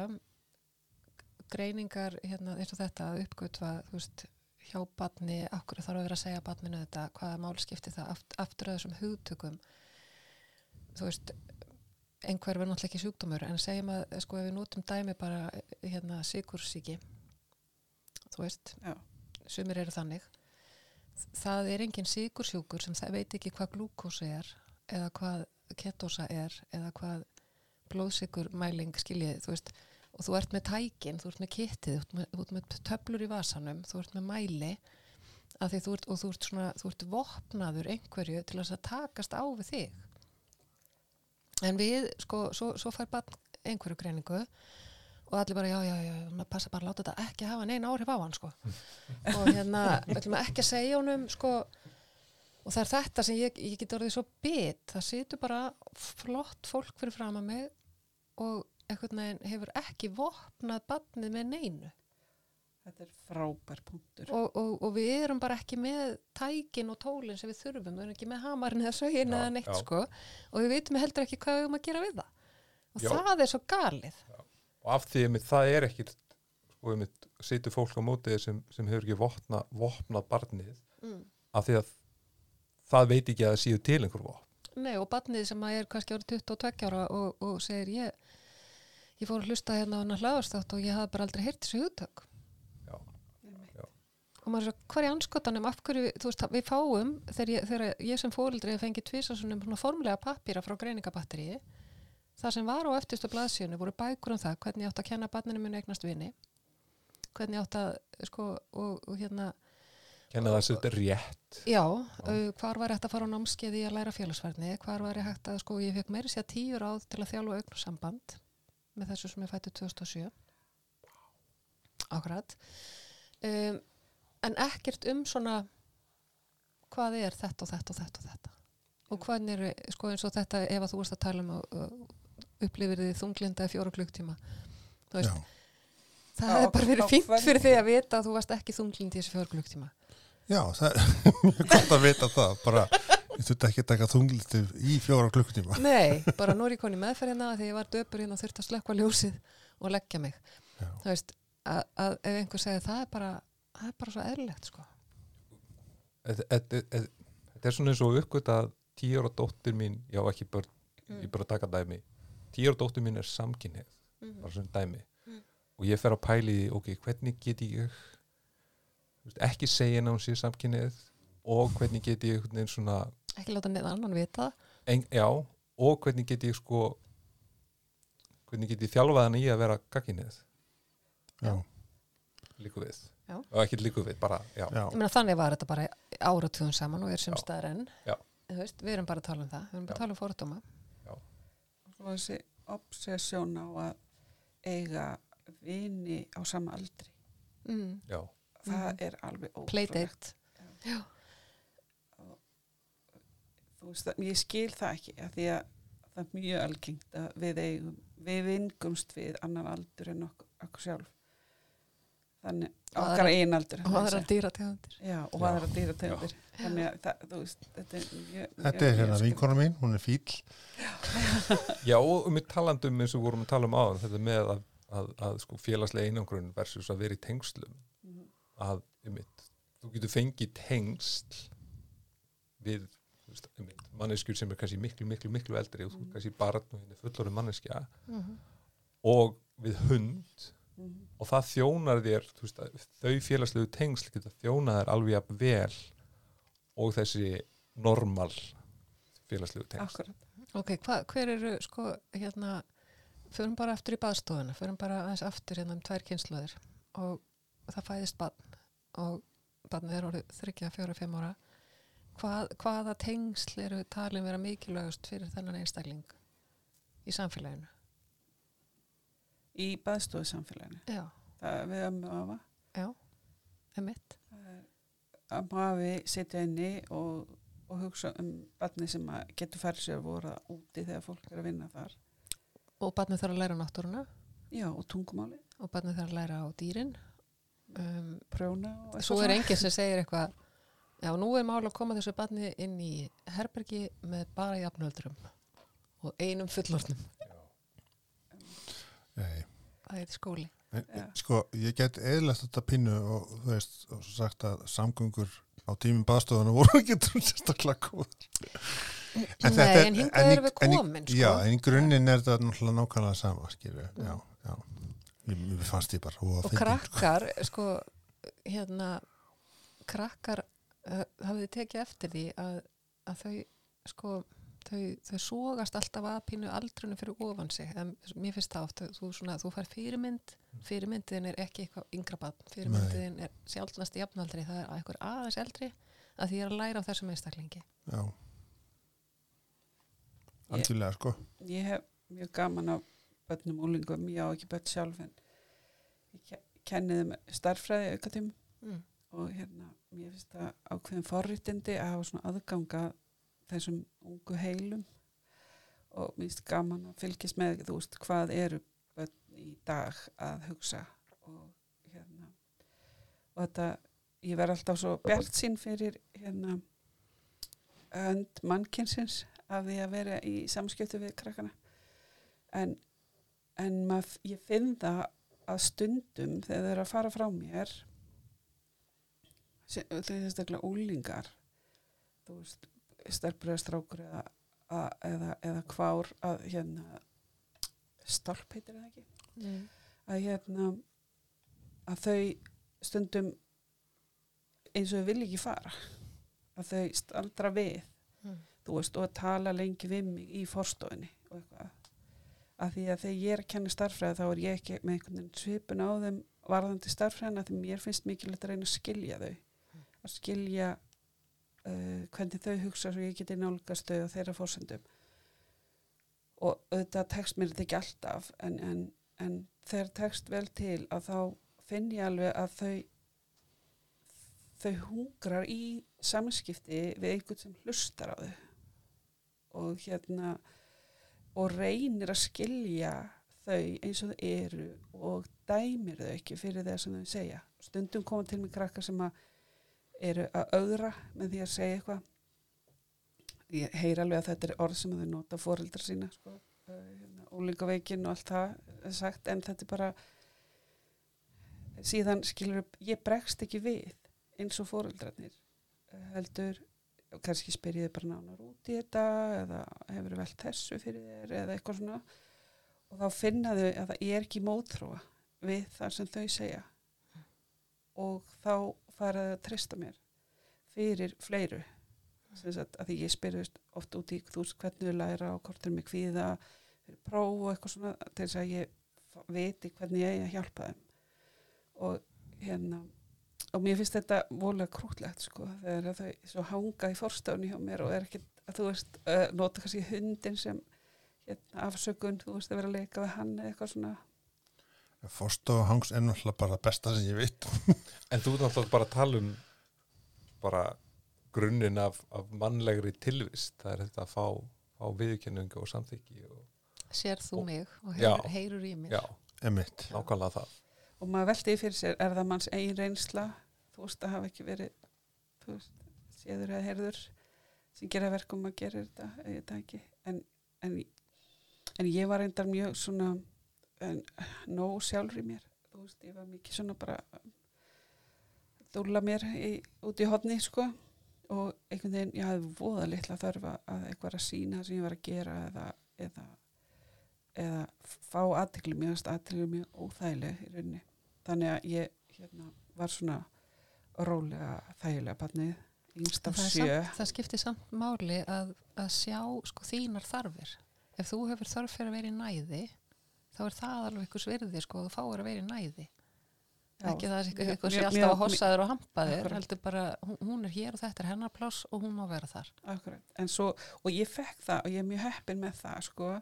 greiningar hérna, eins og þetta að uppgötva þú veist, hjá batni akkur þarf að vera að segja batninu þetta hvaða mál skipti það aft, aftur að þessum hugtökum þú veist einhver verður náttúrulega ekki sjúkdómur en segjum að sko ef við notum dæmi bara hérna sikursíki þú veist Já. sumir eru þannig það er engin sikursjúkur sem það veit ekki hvað glúkósi er eða hvað ketósa er eða hvað blóðsikur mæling skiljið þú veist og þú ert með tækin, þú ert með kittið þú þú ert með töflur í vasanum þú ert með mæli að þú ert, og þú ert, svona, þú ert vopnaður einhverju til að takast á við þig. En við sko, svo, svo fær bara einhverju greiningu og allir bara, já, já, já, maður passa bara að láta þetta ekki hafa neina áhrif á hann, sko. [LAUGHS] Og hérna, við ætlum ekki að segja honum, sko. Og það er þetta sem ég, ég get orðið svo bit. Það situr bara flott fólk fyrir fram að mig og hefur ekki vopnað badnið með neinu Þetta er frábær punktur. og, og, og við erum bara ekki með tækin og tólinn sem við þurfum við erum ekki með hamarinn eða sögin Já, eða neitt já. sko og við vitum heldur ekki hvað við erum að gera við það og Já. það er svo galið og af því að það er ekkit, sko, einmitt, situr fólk á mótið sem, sem hefur ekki vopna, vopnað barnið mm. af því að það veit ekki að það síðu til einhver vopn. Nei, og barnið sem að er kannski árið 22 ára og, og segir ég, ég fór að hlusta hérna á hana hlaðarstátt og ég hafði bara aldrei heyrt þessu hugtök. Já, og maður er svo, hvað er anskotanum, af hverju, þú veist, við fáum þegar ég, þegar ég sem fengið tvisasunum svona formlega pappýra frá greiningabatteríi það sem var á eftirstu blaðsíðunni voru bækur um það, hvernig ég átt að kenna barninu minni eignast vini hvernig ég átt að, sko, og, og hérna kenna það sér þetta rétt. Já, uh, hvar var ég hægt að fara á námskeiði í að læra félagsverðni, hvar var ég hægt að, sko, ég fekk meiri sér tíu ráð til að þjálfa augnarsamband með þessu sem ég fættu 2007. Akkurat. Um, en ekkert um svona hvað er þetta og þetta og þetta og þetta. Og hvernig er, sko, eins og þetta, ef að þú varst að tala um að uh, upplifir þið þunglinda í fjóra klukktíma. Þú veist, Já, það hefði bara verið fínt fyrir þig að vita að þú varst ekki þunglind í þessu fjóra klukktíma. já, það er [LAUGHS] mjög gott að vita það, bara ég þurfti ekki að taka þungliti í fjóra klukkutíma. Nei, [LAUGHS] bara nú er ég koni meðferðina þegar ég var döpur hérna og þurfti að slökka ljósið og leggja mig. Já. Það veist, að, að ef einhver segir það er bara, það er bara svo eðlilegt sko. Þetta þetta- þetta- þetta er svona eins og uppgöt að tíu ára dóttir mín, já ekki börn, Mm. ég bara taka dæmi, tíu ára dóttir mín er samkynneið, Mhm. bara svona dæmi. Mm. og ég fer að pæli ok, hvernig get ég þú veist, ekki segja ná sér samkynnið og hvernig get ég einhvern veginn svona ekki láta neðan annan vita en, já, og hvernig get ég sko hvernig get ég þjálfað hann í að vera gagkinnið já, líku við. Já. og ekki líku við, bara, já, já, Ég meina, þannig var þetta bara áratugum saman og er sem Já. staðar enn. Já. Veist, við erum bara að tala um það. Við erum bara Já. að tala um fórdóma og þessi obsessjón á að eiga vini á sama aldri. Mm. já, það Mhm. er alveg ótrúlegt. Playdate þú veist ég skil það ekki að því að það er mjög algengt að við eigum, við vingumst við annan aldur en okkur, okkur sjálf. Þannig okkar aðra- einn aldur og aðra segja. dýra tegundir já, og aðra dýrategundir. Þannig að það, þú veist, þetta er mjög þetta er hérna vinkona mín, hún er fíl [LAUGHS] já. Og um talandum eins og við vorum að tala um áðan þetta með að, að, að sko, félagslega einangrun versus að vera í tengslum. Mhm. að um þú getur fengið tengsl við manneskjur sem er kannski miklu, miklu, miklu eldri og þú er kannski barn og henni fullorinn manneskja og við hund Mhm. og það þjónar þér veist, þau félagslegu tengsl geta þjónað þér alveg jafn vel og þessi normal félagslegu tengsl. Akkurat ok, hva, hver eru sko hérna förum bara aftur í baðstofuna förum bara aðeins aftur hérna um tvær kynnslóðir og það fæðist barn og barnið er orðið þryggja, fjóra, fimm ára Hvað, hvaða tengsl eru talin vera mikilvægust fyrir þennan einstakling í samfélaginu? Í baðstofu samfélaginu já, það er við ömmu og afa. Já, Það er að mafi sitja inni og, og hugsa um barni sem að getur færið sér að voru úti þegar fólk er að vinna þar. Og barnið þarf að læra náttúruna. Já, og tungumáli, og barnið þarf að læra á dýrin. Um, prjóna og eitthvað svo er enginn sem segir eitthvað já, nú er mál að koma þessu barni inn í herbergi með bara jafnöldurum og einum fullornum Nei. það er skóli. En, Já. sko, ég get eðlast þetta pinnu og þú veist, og svo sagt að samgöngur á tímum baðstofana voru [LAUGHS] ekki sérstaklega góð Nei, en hingað erum við komin, sko. Já, en í grunninn er þetta náttúrulega nákvæmlega sama, skilju, já, já. Ég, mér fannst ég bara og krakkar sko, hérna krakkar hafið þið tekið eftir því að, að þau sko þau, þau sógast alltaf að pínu aldrunu fyrir ofan sig? En mér finnst það oft, þú, svona, þú fær fyrirmynd fyrirmyndiðin er ekki eitthvað yngra barn. Fyrirmyndiðin er sjálfnast jafnaldri það er eitthvað aðeins eldri að því er að læra á þessum einstaklingi. Já. Algjörlega, sko. ég hef mjög gaman af börnum og úlingum, ég á ekki börn sjálf en ég ke- kenni þeim starffræði aukatum mm. og hérna, mér finnst það ákveðin forréttindi að hafa svona aðganga þessum ungu heilum. Og mér finnst gaman að fylgjast með, þú veist, hvað eru í dag að hugsa og hérna og þetta, ég verð alltaf svo bjart sín fyrir hérna hönd mannkynsins af því að vera í samskiptu við krakkana. En, en mað, ég finn það að stundum þegar þau eru að fara frá mér er staklega úlingar þú veist stelpur eða strákur eða, eða, eða kvár að hérna stálp heitir það ekki Mm. að hérna að þau stundum eins og þau vilja ekki fara að þau staldra við Mm. þú veist og að tala lengi við mig í forstofinni og eitthvað að því að þegar ég er að kenna starffræði þá er ég ekki með einhvern veginn svipun á þeim varðandi starffræðina því mér finnst mikilvægt að reyna að skilja þau að skilja uh, hvernig þau hugsa svo ég geti nálgast þau og þeirra fórsendum og auðvitað tekst mér þetta ekki alltaf en, en, en þegar tekst vel til að þá finn ég alveg að þau þau hungrar í samskipti við einhvern sem hlustar á þau. Og hérna og reynir að skilja þau eins og þau eru og dæmir þau ekki fyrir það sem þau segja. Stundum koma til mig krakkar sem að eru að auðra með því að segja eitthvað. Ég heyr alveg að þetta er orð sem þau nota fóreldrar sína sko, ólíkaveikin og allt það sagt en þetta er bara síðan skilur ég bregst ekki við eins og fóreldrarnir heldur kannski spyr ég þið bara nánar út í þetta eða hefur velt þessu fyrir þér eða eitthvað svona. Og þá finna þau að það er ekki mótróa við þar sem þau segja. Og þá faraði að treysta mér fyrir fleiru. Sagt að því ég spyrðist oft út í þú hvernig við læra og hvort er mig kvíða próf og eitthvað svona til þess að ég viti hvernig ég eigi að hjálpa þeim. Og hérna og mér finnst þetta volega krútlegt sko þegar þau svo hanga í forstafni hjá mér og er ekki að þú veist uh, nota kannski hundin sem hérna, afsökun, þú veist að vera að leika við hann eitthvað svona. Fórstof hangs er náttúrulega bara besta sem ég veit En þú náttúrulega bara að tala um bara grunninn af, af mannlegri tilvist. Það er þetta að fá, fá viðurkenningu og samþykki og, sér þú Og- mig og Já. heyr, heyrur í mér. Já, Emitt nákvæmlega það. Og maður veldi fyrir sér, er það manns eigin reynsla? Þú veist að hafa ekki verið þú veist, séður eða heyrður sem gera verkum að gera þetta veit það ekki. En, en, en ég var reyndar mjög svona en, nóg sjálfur í mér. Þú veist, ég var mikið svona bara dúlla mér í, út í hodni sko. Og einhvern veginn, ég hafði voða litla þörfa að eitthvað að sína sem ég var að gera eða, eða, eða fá aðtekli mér varst aðtekli mjög óþægileg í rauninni. Þannig að ég hérna, var svona rólega þægilega barnið yngst af sjö. samt, það skiptir samt máli að, að sjá sko, þínar þarfir. Ef þú hefur þörf fyrir að vera í næði þá er það alveg ykkur svirði sko, þú fáir að vera í næði ekki það mjög- eitthvað mjög- alltaf að hossaður og hampaður heldur bara, hún, er hér og þetta er hennar pláss og hún má vera þar. Akkurat, en svo, og ég fekk það og ég er mjög heppin með það, sko.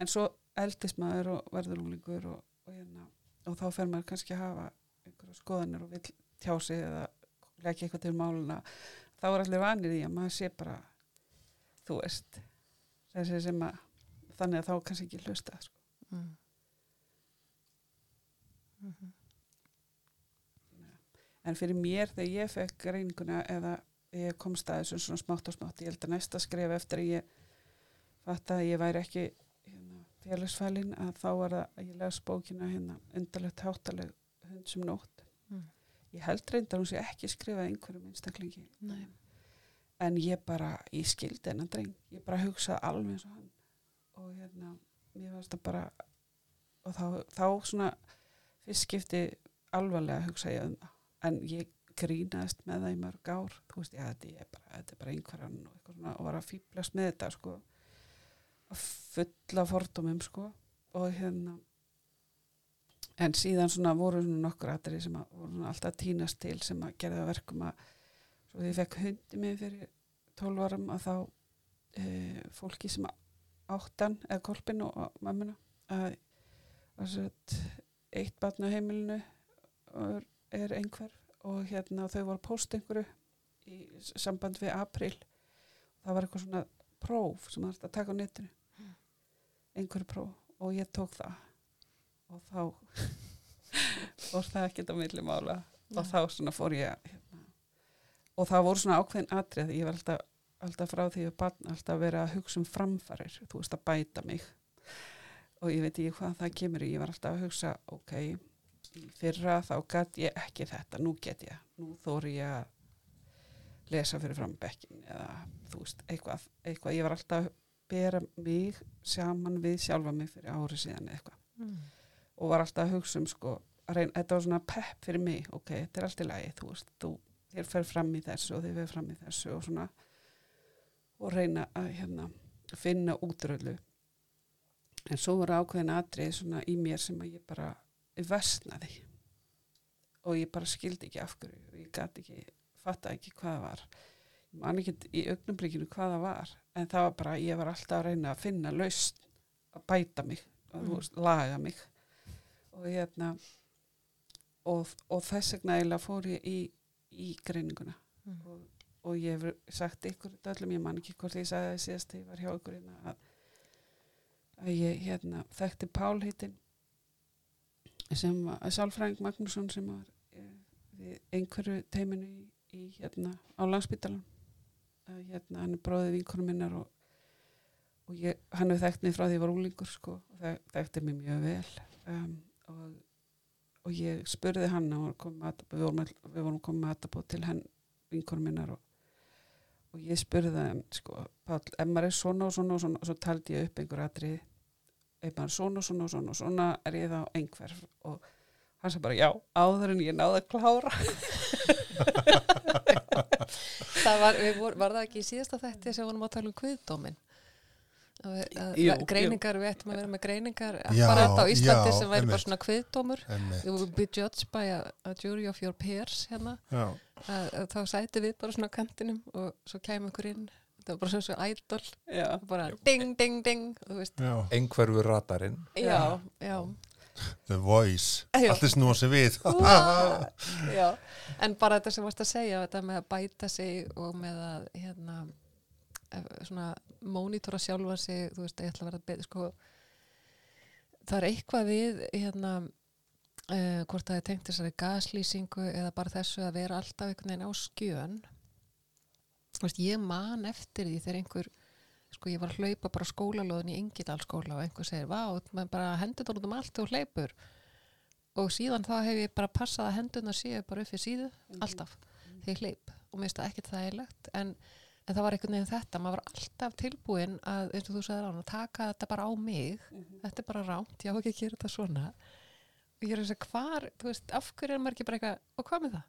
En svo eldist maður og verður úlingur og, og, hérna, og þá fer maður kannski að hafa einhverja skoðanir og vill tjá sig eða leggja eitthvað til máluna þá er allir vanir í að maður sé bara þú veist þessi sem að þannig að þá kannski ekki hlusta sko. mm. Mm en fyrir mér þegar ég fekk reyninguna eða ég komst að þessu svona smátt og smátt ég held að næsta skref eftir að ég fatt að ég væri ekki hérna, félagsfælin að þá var að ég les bókina hérna undarlegt háttaleg hund sem nótt. Mm. ég held reyndar hún sé ekki skrifað einhverjum einstaklingi. Nei. en ég bara, ég skildi hennan dreng. Ég bara hugsaði alveg eins og hann. Og hérna, mér varst það bara og þá, þá svona fyrst skipti alvarlega hugsa ég um það en ég grínaðist með það í mörg ár. Þú veist, já, þetta er bara, bara einhverjan og, og var að fýblast með þetta sko. Að fulla fordómum sko. Og hérna en síðan svona voru nokkur aðri sem að voru alltaf tínast til sem að gerða verkum að svo því ég fekk hundi mig fyrir 12 árum að þá e, fólki sem áttan eða kolpin og, og mömmuna að, að eitt batn á heimilinu er, er einhver og hérna þau voru að posta einhverju í samband við april það var eitthvað svona próf sem það er að taka á netinu. Einhverju próf og ég tók það. Og þá [LAUGHS] fór það ekkert á milli mála. Og þá svona fór ég að, hérna, og það voru svona ákveðin atrið ég var alltaf, alltaf frá því að barn alltaf að vera að hugsa um framfarir. Þú veist að bæta mig. Og ég veit ekki hvað það kemur í. Ég var alltaf að hugsa ok, í fyrra þá gæt ég ekki þetta. Nú get ég, nú þóri ég að lesa fyrir fram bekkin eða þú veist, eitthvað, eitthvað. Ég var alltaf að bera mig saman við sjálfa mig fyrir ári síðan eitthvað. Mm. og var alltaf að hugsa um sko, að reyna, þetta var svona pepp fyrir mig. Ok, þetta er allt í lagi, þú veist þú, þér fer fram í þessu og þér fer fram í þessu og svona. Og reyna að hérna, finna útrölu en svo var ákveðin atrið svona í mér sem að ég bara versnaði. Og ég bara skildi ekki af hverju og ég gæti ekki, fatta ekki hvað það var. Ég man ekki í augnumbrikinu hvað það var en það var bara, ég var alltaf að reyna að finna laust að bæta mig þú Mm. veist, laga mig. Og hérna og, og þess vegna eiginlega fór ég í, í greininguna. Mm. og, og ég hef sagt ykkur öllum, ég man ekki hvort ég sagði það síðast þegar ég var hjá ykkur hérna að, að ég hérna þekkti Pál heitin sem var Sálfræðing Magnússon sem var eh, einhverju teiminu í, í hérna á landsbytalan að hérna hann er bróðið vinkonum minnar og, og ég, hann hefur þekkt mig frá því ég var úlingur sko og þek, þekkti mig mjög vel. Um, og, og ég spurði hann og að, við vorum, komið með þetta til henn vinkonum minnar og, og ég spurði það sko, Páll, ef maður er svona og svona og svona og svo taldi ég upp einhver atrið er svona svona og svona og svona er ég þá einhver og hann sagði bara já, áður en ég náði að klára. Það var, vor, var það ekki í síðasta þætti sem vorum að tala um kviðdómin Jú, greiningar, við ættum að vera með greiningar Já, bara þetta á Íslandi já, sem væri bara svona kviðdómur. You will be judged by a, a jury of your peers hérna, Já, að, að þá sæti við bara svona kantinum og svo kæmi ykkur inn þetta var bara svona svo idol. Já, bara ding, ding, ding þú veist, já. já, The Voice, Já. allt er snúa sig við. [LAUGHS] Já. En bara þetta sem varst að segja þetta með að bæta sig og með að hérna svona mónitora sjálfa sig þú veist, ég ætla að vera betur sko. Það er eitthvað við hérna uh, hvort það er tengt þessari gaslýsingu eða bara þessu að vera alltaf einhvern veginn á skjön veist, ég man eftir því þegar einhver sko ég var að hlaupa bara skólalóðin í Engidalskóla og einhver segir, vá, maður bara hendur það út um allt og hleypur. Og síðan þá hef ég bara passað að hendurna séu bara upp fyrir síðu, alltaf þegar ég hleyp. Og mér finnst það ekkert þægilegt en, en það var einhvern veginn þetta maður var alltaf tilbúin að, eins og þú sagðir án að taka þetta bara á mig. Þetta er bara rámt, ég á ekki að gera þetta svona. Og ég er að segja, hvar þú veist, af hverju er maður ekki bara eitthvað og hvað með það?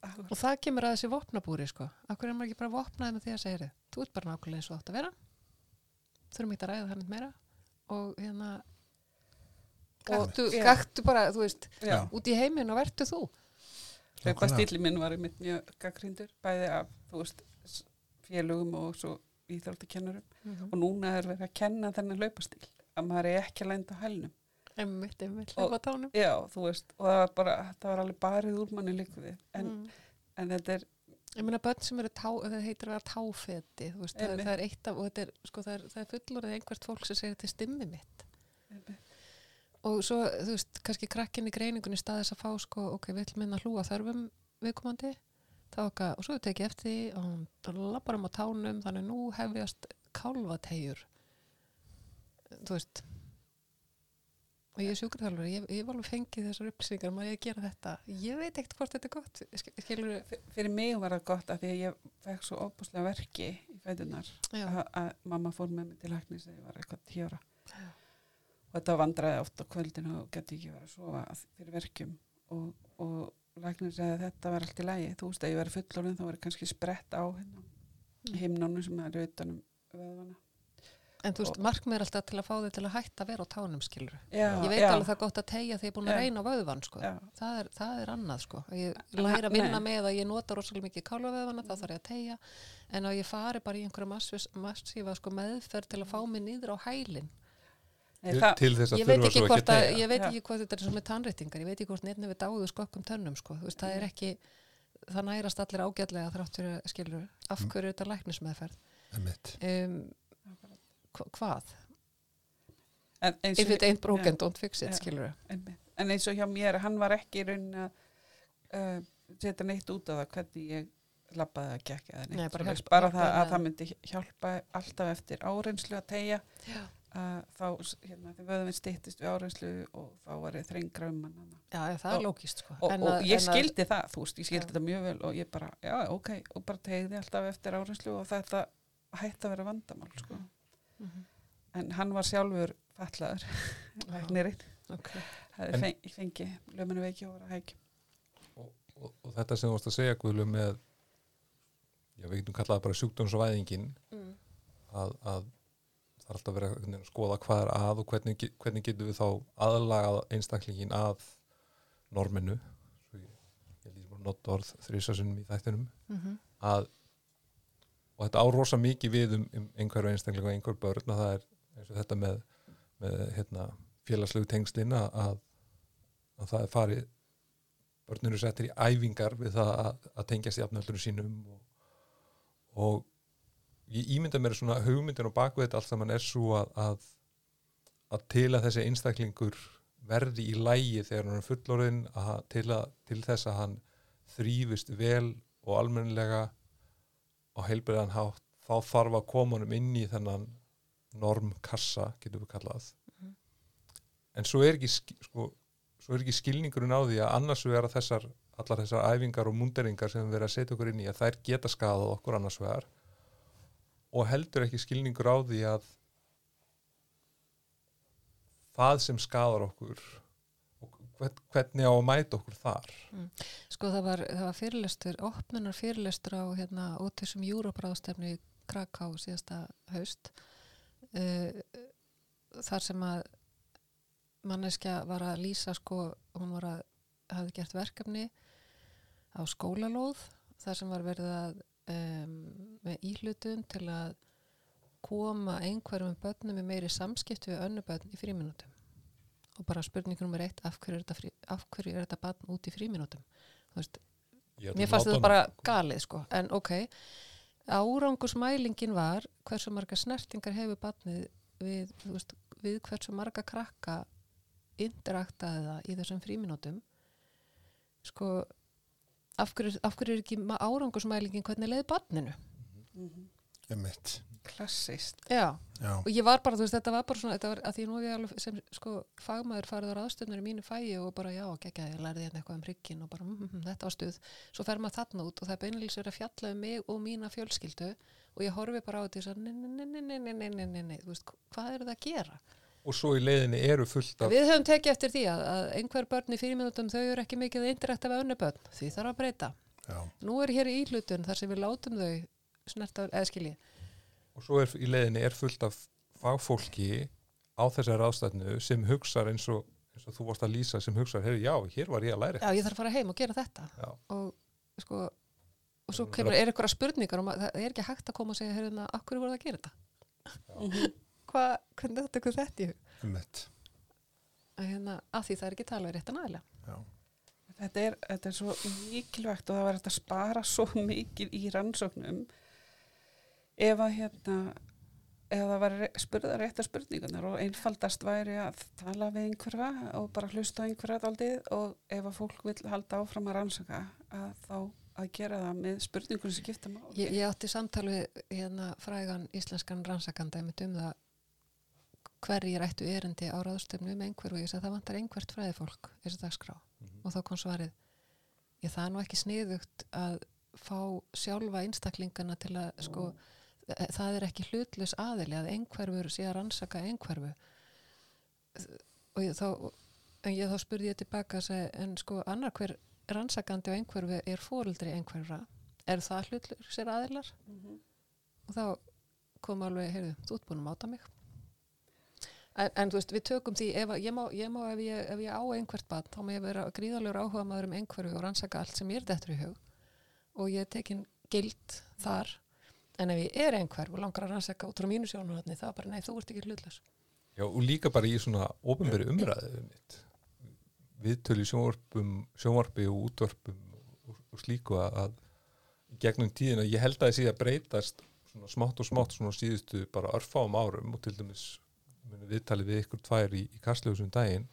Og það kemur að þessi vopnabúri sko. Hverju er maður ekki bara vopnaði með því að segja þú ert bara nákvæmlega eins og átt að vera. Þurfum ekki að ræða það neitt meira. Og hérna gaktu, já. gaktu bara, þú veist já. út í heiminn og vertu þú. Hlaupa stíli minn var einmitt mjög gaggrindur bæði af, þú veist, félögum og svo íþróttakennurum. Og núna er verið að kenna þennan hlaupastíl að maður er ekki að lenda hælnum einmitt, Og- hljópa tánum. Já, þú veist, og það var bara það var alveg barið úr manni líka við. En, mm. en þetta er, ég meina börn sem eru tá, það heitir að vera táfeti þú veist, það, það er eitt af og þetta er, sko, það er, það er fullorðið einhvert fólk sem segir þetta er stimmi mitt. Og svo, þú veist, kannski krakkin í greiningunni staðis að fá, sko, ok, við ætlum inn að hlúa þörfum viðkomandi. Þá okkar, og svo tekið eftir því og hún lappar um á tánum, þannig nú hefjast kálfategjur þú veist og ég er sjúkraþjálfur, ég, ég var alveg fengið þessar upplýsingar, maður ég að gera þetta? Ég veit ekkert hvort þetta er gott skilur fyrir mig var það gott að því að ég fekk svo opuslega verki í fætunar að, mamma fór með mig til hæknis þegar ég var eitthvað tíu ára. Og þetta vandraði oft á kvöldinu og geti ekki verið að sofa fyrir verkjum. Og, og læknir segði að þetta var allt í lægi þú veist að ég verið fullorðin þá verið kannski sprett á hérna, himnónu sem er utanum vöðvana En þú veist, markmið er alltaf til að fá þig til að hætta að vera á tánum, skilur. já, Ég veit já, alveg það gott að tegja þegar ég er búin að reyna á vöðvan, sko. Það er, það er annað, sko. Ég En læra að vinna nei. með að ég nota rosalega mikið kálfavöðvana, þá þarf ég að tegja. En að ég fari bara í einhverja massvis- massífa sko, meðferð til að fá mig nýður á hælinn. Til, það, til þess að Ég veit þurfa ekki svo ekki að tegja ég veit ekki hvort þetta er svo með tannréttingar. Ég veit ekki hvort neitt við dáðu skokkum tönnum, sko. Þú veist, það er ekki, það nærast allir ágætlega þrátt fyrir, skilur, af hverju er þetta læknismeðferð. Einmitt. Um, hvað? en, If it ain't broken, Já. don't fix it, Já. skilur. en, en eins og hjá mér hann var ekki í raunin að uh, setja neitt út á það hvernig ég labbaði að gekk eða neitt Nei, bara hjálpa- bara hjálpa það með að það myndi hjálpa alltaf eftir áreynslu að tegja Já. að þá hérna, þegar vöðum við stýttist við áreynslu og þá var ég þrengra um hann Já, það er lógist sko. og, og að- ég að- skildi það, þú veist, ég skildi Já. þetta mjög vel og ég bara, já, ok, og bara tegði alltaf eftir áreynslu og þetta hætti að vera vandamál, sko. Mhm, En hann var sjálfur fallaður, [LAUGHS] læknirinn, ok. hefði En- feng, fengið lömunu veiki og var að hækja. og, og, og þetta sem þú varst að segja Guðlu með já, við getum kallað það bara sjúkdómsvæðingin Mm. að, að það er alltaf verið að skoða hvað er að og hvernig, hvernig getum við þá aðlagað einstaklingin að norminu svo ég, ég ég sem nott orð þrísasunum í þættinum Mhm, að og þetta á rosa mikið við um, um einhverju einstakling og einhver börn að það er eins og þetta með, með hérna, félagslegu tengslin að, að, að það er farið börnur eru settir í æfingar við það að, að tengjast í afnöldunum sínum og, og ég ímynda mér svona hugmyndin og bakvið þetta allt saman er svo að, að, að til að þessi einstaklingur verði í lægi þegar hann er fullorðin að, til, til þess að hann þrýfist vel og almennilega á heilbreyðan hátt þá þarf að koma honum inn í þennan normkassa, getum við kallað Mhm. en svo er ekki sk- sko, svo er ekki skilningurinn á því að annars vegar að þessar allar þessar æfingar og múnderingar sem við erum að setja okkur inn í að þær geta skadað okkur annars vegar og heldur ekki skilningur á því að það sem skadar okkur hvernig á að mæta okkur þar? Sko það var, var fyrirlestur, opnunar fyrirlestur á hérna út þessum júrabráðstefnu í Kraká síðasta haust. Uh, þar sem að manneskja var að lýsa sko, hún var að hafði gert verkefni á skólalóð þar sem var verið að um, með íhlutun til að koma einhverjum börnum með meiri samskipti við önnu börn í fríminútum og bara spurning nummer eitt af hverju er þetta, frí, af hverju er þetta barn út í fríminútum mér fannst þetta bara galið sko, en ok árangusmælingin var hversu marga snertingar hefur barnið við, veist, við hversu marga krakka interaktaði það í þessum fríminútum sko af hverju, af hverju er ekki árangusmælingin hvernig leiði barninu? Einmitt klassist Já. Já, og ég var bara, þú veist, þetta var bara svona þetta var að því nú er ég alveg sem sko fagmaður farið á ráðstöðnur í mínu fæi og bara já, ekki að ég lærði hérna eitthvað um hryggin og bara mm, mm, mm, þetta var stuð, svo fer maður þarna út og það beinleys er að fjalla um mig og mína fjölskyldu og ég horfi bara á þetta og það er svona, hvað eru það að gera? Og svo í leiðinni eru fullt af... Við höfum tekið eftir því að, að einhver börn í fyrirminutum þau eru ekki mikið indirekta við önnu börn, því þarf að breyta. Já. Nú er hér í ílutun þar sem við látum þau snerta, eða skiljið, og svo er í leiðinni er fullt af fagfólki á þessari ráðstæðnu sem hugsar eins og, eins og þú varst að lýsa sem hugsar, hefur já, hér var ég að læra já, ég þarf að fara heim og gera þetta og sko og svo er kemur, er eitthvað spurningar og ma- það er ekki hægt að koma og segja, heyrðina, akkur voru það að gera þetta? [LAUGHS] Hvað, hvernig þetta ykkur þetta. Að hérna, að því það er ekki talað rétt að næla. Já, þetta er, þetta er svo mikilvægt og það var að spara svo mikið í rannsóknum ef að hérna ef það var spurða réttar spurningunar og einfaldast væri að tala við einhverfa og bara hlusta á einhverfa aldrei og ef að fólk vil halda áfram að rannsaka að þá að gera það með spurningun sem skipta máli. Ég, ég átti samtal við hérna frægan íslenskan rannsakanda um það hverjir ættu erindi á ráðstöfnu um einhver og ég sagði það vantar einhvert fræðifólk þessi dagskrá. Mhm. og þá kom svarið ég það er nú ekki sniðugt að fá sjálfa einstaklingana til að sko eh, það er ekki hlutlaus aðili að einhverfur sé að rannsaka einhverfu. Og ég, þá en ég þá spurði ég tilbaka segi, en sko annar hver rannsakandi á einhverfu er fóruldri einhverfa er það hlutlausir aðilar? Mhm. og þá kom alveg, heyrðu, þú ert búin að máta mig. En, en þú veist, við tökum því ef, ég má, ég má ef, ég, ef ég á einhvert bad, þá má ég vera gríðalegur áhuga maður um einhverju og rannsaka allt sem ég er dettur í hug. Og ég er tekin gild þar en ef ég er einhver og langar að rannsaka út frá mínu sjónurhóðni, þá bara, nei, þú ert ekki hlutlaus Já, og líka bara í svona ofinberi umræðu um. Viðtölu sjónvarpi og útvarpum og, og slíku að, gegnum tíðina, ég held að það sé að breytast svona smátt og smátt svona síðustu bara örfáum árum og til dæmis viðtalið við ykkur tvær í, í kastljóðsum daginn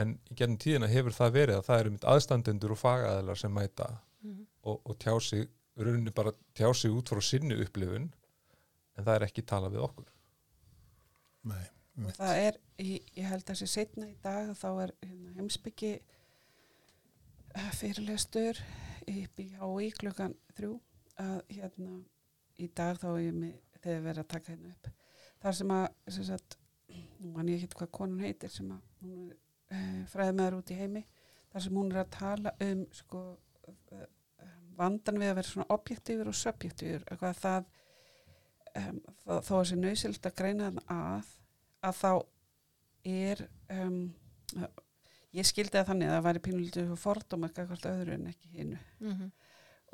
en í gegnum tíðina hefur það verið að það eru mitt aðstandendur og fagaðilar sem mæta Mhm. og, og tjá sig, rauninni bara tjá sig út frá sinni upplifun en það er ekki talað við okkur. nei, einmitt. það er, ég, ég held að þessi setna í dag þá er hérna, heimsbyggi uh, fyrirlestur upp í HÍ klukkan þrjú að hérna í dag þá er ég með þegar verið að taka hérna upp þar sem að sem sagt, nú hann ég ekki hvað konun heitir sem að hún er fræði með út í heimi þar sem hún er að tala um sko uh, vandan við að vera svona objektífur og subjektífur eitthvað það um, þó, að sé nöysilt að greina þann að að þá er um, ég skildi það þannig að það væri pínulítið fordóma eitthvað öðru en ekki hinu mm -hmm.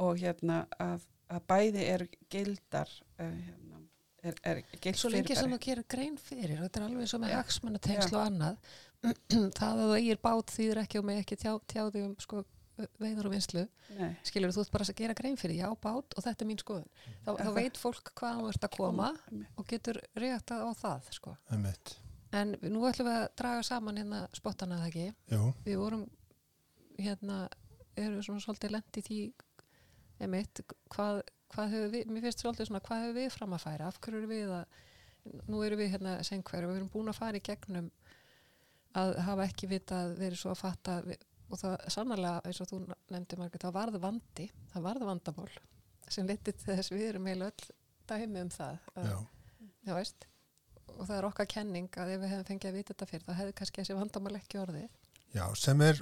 og hérna að, að bæði er gildar uh, hérna, er, er gild Svo lengi sem þú gerir grein fyrir, þetta er alveg eins og með Já. hagsmannatengsl og annað, [CLEARS THROAT] það að þú eigir bát þýður ekki og með ekki tjá, tjáði um sko, veiðar og vinslu, Nei, skilur þú ert bara að gera grein fyrir, já bát og þetta er mín skoðun. Þá, þá það- veit fólk hvað þú ert að koma og getur reaktað á það, sko. En nú ætlum við að draga saman hérna spottana það ekki. Jú, Við vorum hérna, eru svona svolítið lent í því emitt, hvað, hvað hefur við, mér finnst svolítið svona, hvað hefur við fram að færa, af hverju eru við að, nú eru við hérna senkverju, við erum búin að fara í gegnum að hafa ekki vitað verið svo að fatta við, og það sannarlega, eins og þú nefndi margir, það varð vandi, það varð vandamál sem letið til þess við erum heila öll dæmi um það, að, já, já veist og það er okkar kenning að ef við hefum fengið að vita þetta fyrir þá hefði kannski þessi vandamál ekki orðið. Já, sem er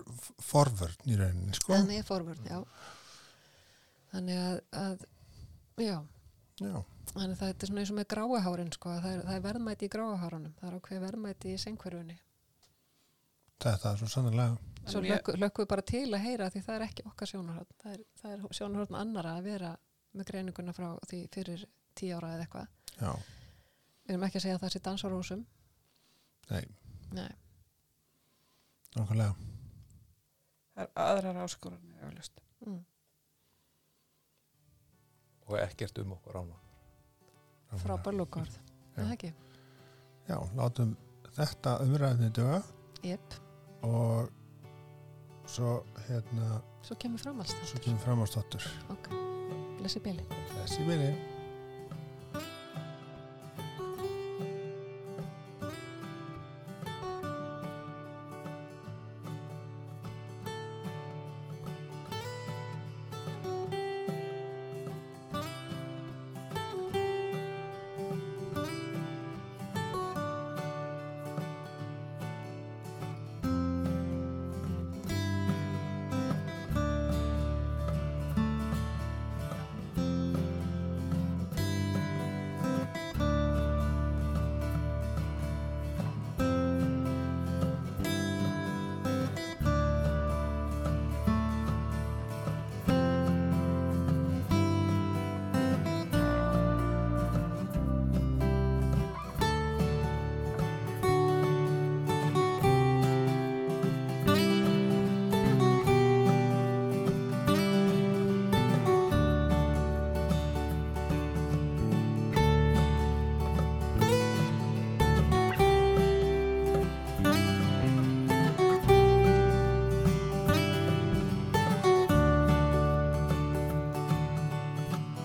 forvörn í rauninni, sko. þannig er forvörn, já. Þannig að, að já, Já, þannig að það er svona eins og með gráahárin sko, að það er, það er verðmæti í gráahárunum það er ákveð verðmæti í sengverfunni þetta er svo sannlega. Svo lökkum við bara til að heyra því það er ekki okkar sjónarhörn það er, það er sjónarhörn annara að vera með greininguna frá því fyrir tíu ára eða eitthvað. Já, við erum ekki að segja að það sé dansarósum nei, nei, nákvæmlega. það er aðrar áskoranir eflaust. mm. og ekkert um okkur ána lókord Já. eða ekki, Já, látum þetta umræðinni döga jep, og svo hérna, svo kemur framhalst svo kemur framástóttur. ok, blessi bíli Þessi minni.